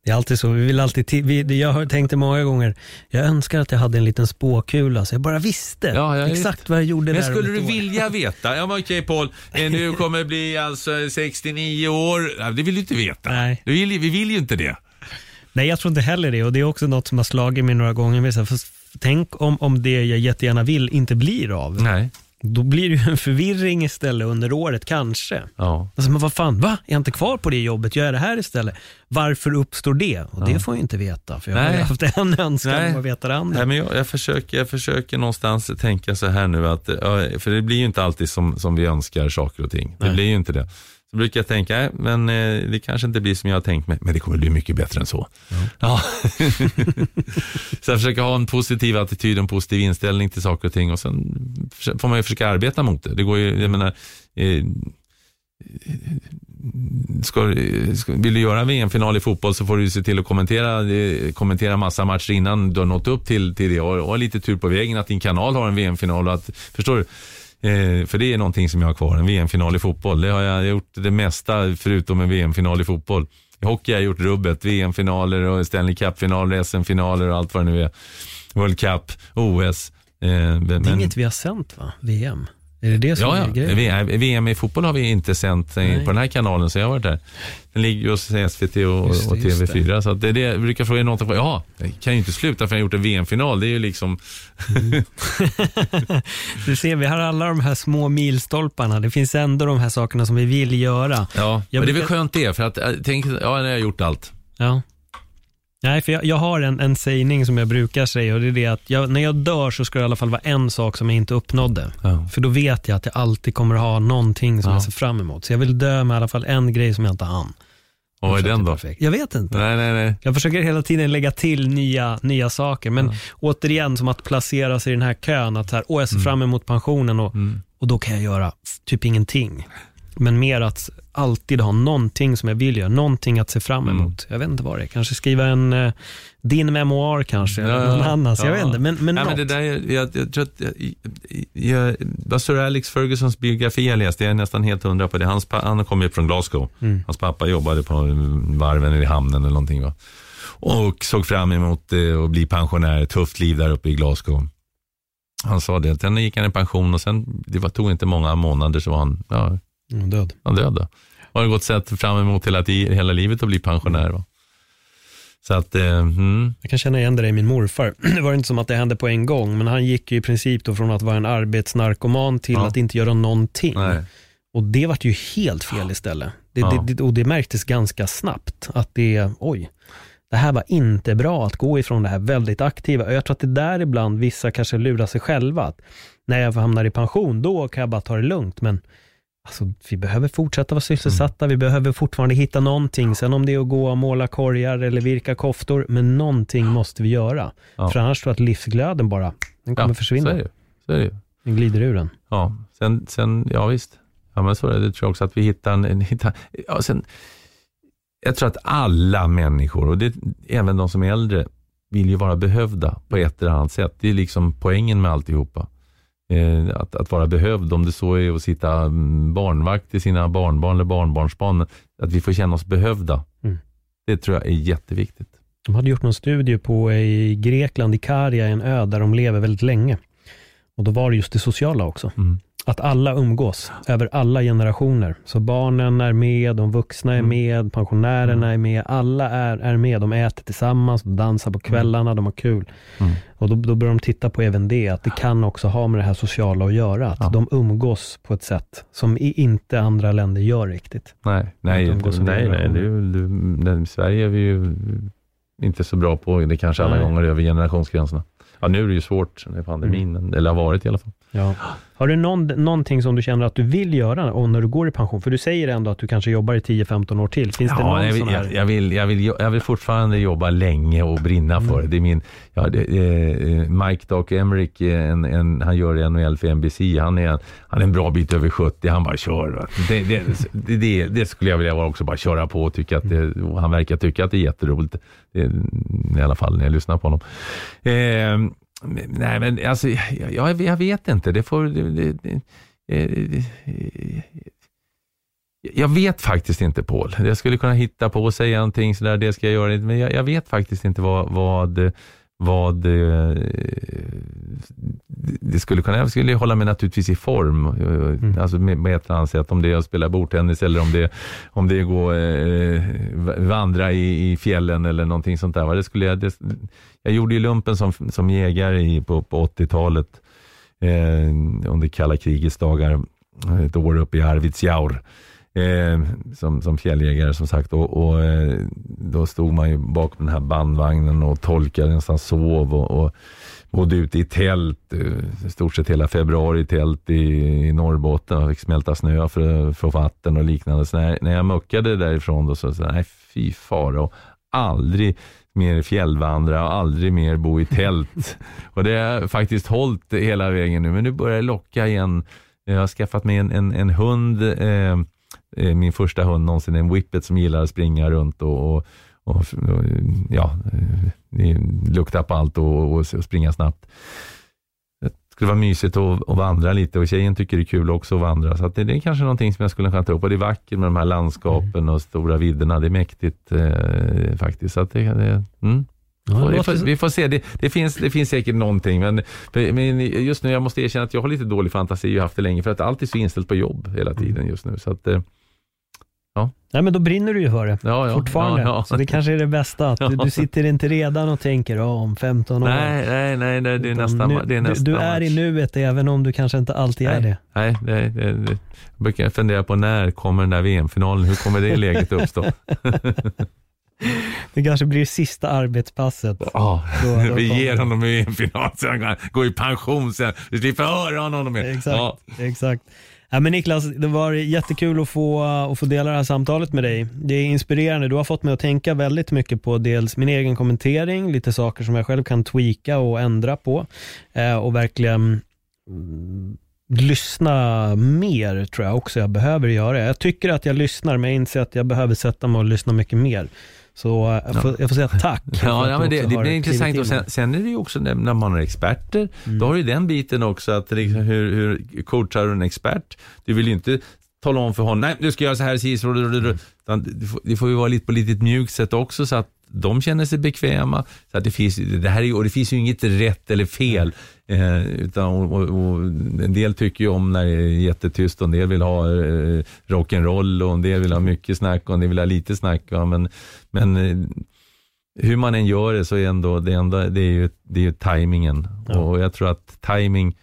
Det är alltid så, vi vill alltid, ti- vi, jag har tänkt det många gånger, jag önskar att jag hade en liten spåkula så jag bara visste Ja, ja, exakt just vad jag gjorde Men där skulle du år. vilja veta? Ja, men okej Paul, eh, nu kommer jag bli alltså 69 år. Det vill du inte veta. Nej. Du vill, vi vill ju inte det. Nej, jag tror inte heller det och det är också något som har slagit mig några gånger. Tänk om, om det jag jättegärna vill inte blir av. Nej. Då blir det ju en förvirring istället under året, kanske. Ja. Alltså, men vad fan, va? Är jag inte kvar på det jobbet? Gör jag det här istället? Varför uppstår det? Och det får jag inte veta, för jag har Nej. ju haft en önskan Nej. om att veta det andra. Nej, men jag, jag, försöker, jag försöker någonstans tänka så här nu att, ja, för det blir ju inte alltid som, som vi önskar saker och ting. Det Nej. blir ju inte det. Så brukar jag tänka, nej, men eh, det kanske inte blir som jag har tänkt mig, men det kommer bli mycket bättre än så. Ja. så jag försöker ha en positiv attityd, en positiv inställning till saker och ting och sen får man ju försöka arbeta mot det. Det går ju, jag menar, eh, ska, ska, vill du göra en VM-final i fotboll så får du se till att kommentera, eh, kommentera massa matcher innan du har nått upp till, till det och, och ha lite tur på vägen att din kanal har en VM-final. Att, förstår du? Eh, för det är någonting som jag har kvar, en VM-final i fotboll. Det har jag gjort det mesta förutom en VM-final i fotboll. I hockey har jag gjort rubbet, VM-finaler och Stanley Cup-finaler, SM-finaler och allt vad det nu är. World Cup, OS. Eh, men, Det är inget vi har sänt va? VM? Är det det som Ja, är ja. grejen? VM, VM i fotboll har vi inte sänt Nej. på den här kanalen så jag har varit där. Den ligger hos SVT och, Just det, och just TV4. Så att det är det jag brukar fråga något. Ja, jag kan ju inte sluta för jag har gjort en VM-final. Det är ju liksom, Du ser, vi har alla de här små milstolparna. Det finns ändå de här sakerna som vi vill göra. ja. Jag Men det är väl brukar- skönt det, för att eh, tänk, ja, nu har jag gjort allt. Ja. Nej, för jag, jag har en, en sägning som jag brukar säga och det är det att jag, när jag dör så ska det i alla fall vara en sak som jag inte uppnådde. Ja. För då vet jag att jag alltid kommer ha någonting som Ja. jag ser fram emot. Så jag vill dö med i alla fall en grej som jag inte hann. Och vad är att den då? perfekt. Jag vet inte. Nej, nej, nej. Jag försöker hela tiden lägga till nya, nya saker. Men återigen, som att placera sig i den här kön. Att så här, åh, jag ser fram emot pensionen och, Mm. och då kan jag göra typ ingenting. Men mer att alltid ha någonting som jag vill göra, någonting att se fram Mm. emot. Jag vet inte vad det är, kanske skriva en, eh, din memoar kanske, eller någon annans. Jag ja. vet inte, men, men Nej, något. men det där, är- jag, jag tror att, jag, jag, jag, Sir Alex Fergusons biografi jag läste, jag är nästan helt hundra på det. Hans, han kommer ju från Glasgow. Mm. Hans pappa jobbade på varven eller i hamnen eller någonting. Va? Och såg fram emot eh, att bli pensionär, tufft liv där uppe i Glasgow. Han sa det, sen gick han i pension och sen, det var, tog inte många månader så var han, ja, Mm, död. han död. då. Har det gått sett fram emot hela, hela livet att bli pensionär. Va? Så att, eh, mm, Jag kan känna igen det i min morfar. Det var inte som att det hände på en gång, men han gick ju i princip då från att vara en arbetsnarkoman till Ja. att inte göra någonting. nej. Och det vart ju helt fel istället. Det, Ja. det, det, och det märktes ganska snabbt att det, oj, det här var inte bra att gå ifrån det här väldigt aktiva. Och jag tror att det där ibland vissa kanske lurar sig själva. Att när jag hamnar i pension, då kan jag bara ta det lugnt. Men alltså, vi behöver fortsätta vara sysselsatta, mm. vi behöver fortfarande hitta någonting. Sen om det är att gå och måla korgar eller virka koftor, men någonting måste vi göra. Ja. För annars tror jag att livsglöden bara, den kommer ja, försvinna. Så är det. Så är det. Den glider ur den. Ja, sen, sen ja visst. Ja, men så är det. Det tror jag också att vi hittar en... Hittar, ja, sen, jag tror att alla människor, och det, även de som är äldre, vill ju vara behövda på ett eller annat sätt. Det är liksom poängen med alltihopa. Eh, att, att vara behövd, om det så är att sitta mm, barnvakt till sina barnbarn eller barnbarnsbarn, att vi får känna oss behövda. Mm. Det tror jag är jätteviktigt. De hade gjort någon studie på i Grekland, i Karia, en ö där de lever väldigt länge. Och då var det just det sociala också. Mm att alla umgås över alla generationer. Så barnen är med, de vuxna är mm. med, pensionärerna mm. är med. Alla är, är med. De äter tillsammans, de dansar på kvällarna, de har kul. Mm. Och då, då börjar de titta på även det, att det kan också ha med det här sociala att göra. Att ja. de umgås på ett sätt som inte andra länder gör riktigt. Nej, nej, nej, nej, nej det, det, Sverige är vi ju inte så bra på det kanske alla nej. gånger över generationsgränserna. Ja, nu är det ju svårt med pandemin, mm. eller har varit i alla fall. Ja. Har du någon, någonting som du känner att du vill göra och när du går i pension? För du säger ändå att du kanske jobbar i 10-15 år till. Finns ja, det någon jag, vill, sån här... jag, vill, jag, vill, jag vill fortfarande jobba länge och brinna mm. för det. det är min, ja, det, eh, Mike Doc Emerick, en, en, han gör NHL för NBC. Han är, han är en bra bit över 70, han bara kör. Det, det, det, skulle jag vilja också bara köra på och tycka att det, han verkar tycka att det är jätteroligt. I alla fall när jag lyssnar på honom. Eh, Nej, men alltså, jag, jag vet inte. Det får... Det, det, det, eh, eh, jag vet faktiskt inte Paul. Jag skulle kunna hitta på och säga någonting sådär, det ska jag göra. Men jag, jag vet faktiskt inte vad, vad, vad eh, det skulle kunna, jag skulle hålla mig naturligtvis i form, mm. alltså med, med ett annat sätt, om det är att spela bordtennis eller om det, om det är gå, eh, vandra i, i fjällen eller någonting sånt där. Det skulle jag, det, jag gjorde ju lumpen som, som jägare i, på, på 80-talet eh, under kalla krigets dagar, ett år uppe i Arvidsjaur. Eh, som, som fjälljägare som sagt. Och, och eh, då stod man ju bakom den här bandvagnen och tolkade, nästan sov och, och bodde ute i tält, eh, i stort sett hela februari i tält i, i Norrbotten. Jag fick smälta snö för att få vatten och liknande. Så när, när jag muckade därifrån då så sa nej fy fara och aldrig mer fjällvandra och aldrig mer bo i tält. och det har jag faktiskt hållit hela vägen nu, men nu börjar det locka igen. Jag har skaffat mig en, en, en hund Eh, min första hund någonsin, en whippet som gillar att springa runt och, och, och, och ja, eh, lukta på allt och, och, springa snabbt. Det skulle vara mysigt att, att vandra lite och tjejen tycker det är kul också att vandra. Så att det, det är kanske någonting som jag skulle kunna ta upp. Och det är vackert med de här landskapen och stora vidderna. Det är mäktigt eh, faktiskt. Så att det, det mm. Ja, vi, får, vi, får, se, det, det, finns, det finns säkert någonting men, men just nu jag måste erkänna att jag har lite dålig fantasi och haft det länge för att allt är så inställt på jobb hela tiden just nu. Så att, Ja. Nej, men då brinner du ju för det ja, ja, fortfarande. Ja, Så det kanske är det bästa. Att du, du sitter inte redan och tänker oh, om 15 år. Nej, nej, nej, nej det, är nästan, nu, det är nästa Du, du är i nuet även om du kanske inte alltid nej, är det. Nej, det, det, det. jag brukar fundera på när kommer den där VM-finalen? Hur kommer det läget uppstå? Det kanske blir sista arbetspasset. Ja, då, då vi ger honom VM-final så han kan gå i pension sen. Vi slipper höra honom mer. Exakt, ja. exakt. Ja, men Niklas, det var jättekul att få, att få dela det här samtalet med dig. Det är inspirerande. Du har fått mig att tänka väldigt mycket på dels min egen kommentering, lite saker som jag själv kan tweaka och ändra på eh, och verkligen lyssna mer tror jag också jag behöver göra. Jag tycker att jag lyssnar, men jag inser att jag behöver sätta mig och lyssna mycket mer. Så eh, jag får, jag får säga tack. Ja, ja men det, det blir intressant. Och sen, sen, är det ju också när man har experter, mm. då har du den biten också att liksom, hur, hur coachar du en expert? Du vill ju inte tala om för honom, nej du ska göra så här, precis. Mm. Det får ju vara lite på lite mjukt sätt också så att de känner sig bekväma. Så att det, finns, det, här är, och det finns ju inget rätt eller fel. Eh, utan, och, och, en del tycker ju om när det är jättetyst och en del vill ha eh, rock'n'roll och en del vill ha mycket snack och en del vill ha lite snack. Ja, men men eh, hur man än gör det så är ändå, det, ändå, det är ju, det är ju tajmingen. Ja. Och jag tror att timing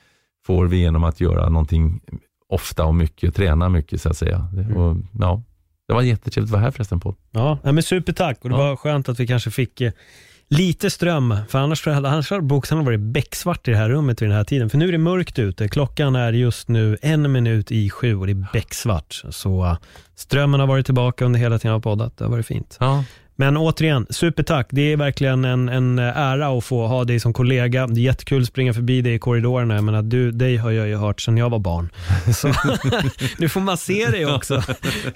får vi genom att göra någonting ofta och mycket, träna mycket så att säga. Mm. Och, ja, Det var jättetrevligt att vara här förresten på. Ja, men supertack och det Ja. var skönt att vi kanske fick eh, lite ström, för annars, annars hade bokstavligen varit becksvart i det här rummet vid den här tiden. För nu är det mörkt ute, klockan är just nu en minut i sju och det är becksvart. Så eh, strömmen har varit tillbaka under hela tiden jag har poddat, det har varit fint. Ja. Men återigen, supertack. Det är verkligen en, en ära att få ha dig som kollega. Det är jättekul att springa förbi dig i korridorerna. Jag menar, du, dig har jag ju hört sedan jag var barn. Så nu får man se dig också.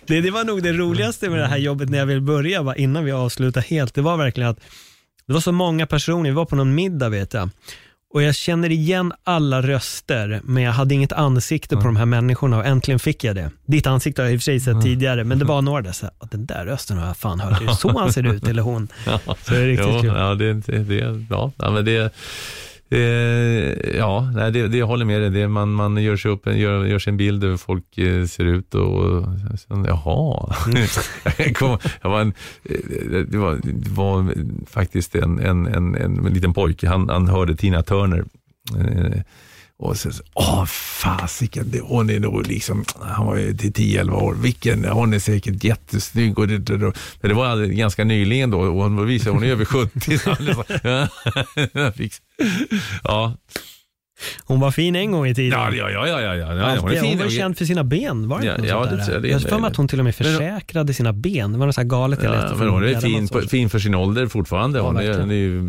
Det, det var nog det roligaste med det här jobbet när jag vill börja, bara innan vi avslutar helt. Det var verkligen att det var så många personer, vi var på någon middag vet jag. Och jag känner igen alla röster, men jag hade inget ansikte på de här människorna och äntligen fick jag det. Ditt ansikte har jag i och för sig sett tidigare, men det var några där, så här, "Ah, den där rösten har jag fan hört. Är det så han ser ut, eller hon? Så det är riktigt jo, kul. Ja, det, det, ja, ja, men det, eh, ja, nej, det, det jag håller med dig. Det, man, man gör, sig upp, en- gör, gör sig en bild över hur folk eh, ser ut och, och sen, jaha. jag, kom, jag var en, eh, det, var, det var faktiskt en, en, en, en, liten pojke, han, han hörde Tina Turner. Eh, och så, så, åh fasiken, hon är nog liksom, han var ju till 10-11 år, vilken, hon är säkert jättesnygg. Och det, det, det, var ganska nyligen då och hon visade, hon är över 70. Så han liksom, ja, Hon var fin en gång i tiden. ja, ja, ja, ja, ja, ja, hon är fin. Hon var känd för sina ben, var det Ja, inte ja, det. Det jag har för mig att hon till och med försäkrade sina ben. Det var något så här galet jag läste Ja, men hon är fin, fin för sin ålder fortfarande. Ja, Hon är, hon är ju,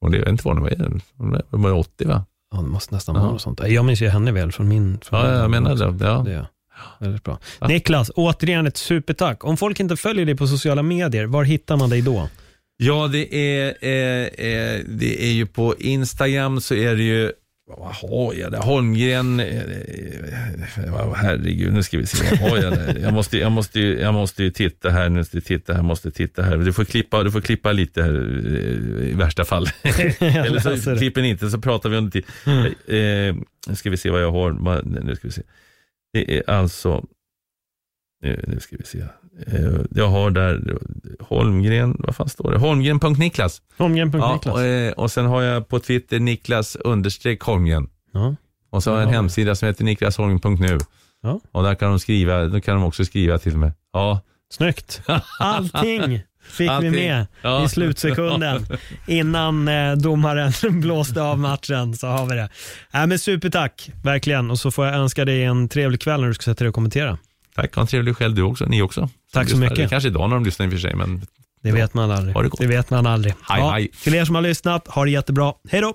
hon är, jag vet inte vad hon är, hon är, hon är 80 va? Ja, det måste nästan Ja. vara något sånt. Jag minns ju henne väl från min... Från Ja, jag menar också. det. Ja. Det är väldigt bra. Ja. Niklas, återigen ett supertack. Om folk inte följer dig på sociala medier, var hittar man dig då? Ja, det är, eh, eh, det är ju på Instagram så är det ju, vad har jag där? Holmgren, eh, eh, herregud, nu ska vi se, vad har jag där? Jag måste, jag måste, jag måste ju titta här, nu måste titta här, måste titta här. Du får klippa, du får klippa lite här eh, i värsta fall. Eller så klipper ni inte, så pratar vi under tid. Mm. Eh, nu ska vi se vad jag har, nu ska vi se. Det är alltså, nu, nu ska vi se. Eh, Jag har där Holmgren, vad fan står det? Holmgren.Niklas. Ja, Holmgren.Niklas. och, eh, och sen har jag på Twitter Niklas understreck Holmgren. Ja. Och så har jag en Ja. hemsida som heter niklasholmgren.nu. Ja. Och där kan de skriva, då kan de också skriva till mig. Ja. Snyggt. Allting fick Allting. vi med Ja. i slutsekunden. Innan eh, domaren blåste av matchen så har vi det. Äh, men supertack, verkligen. Och så får jag önska dig en trevlig kväll när du ska sätta dig och kommentera. Tack, ha en trevlig själv du också. Ni också. Tack så Lyssnar. mycket. Det är Kanske idag när de lyssnar i och för sig, men Det vet man aldrig. Det. Det vet man aldrig. Hej, hej. Till er som har lyssnat, ha det jättebra. Hej då!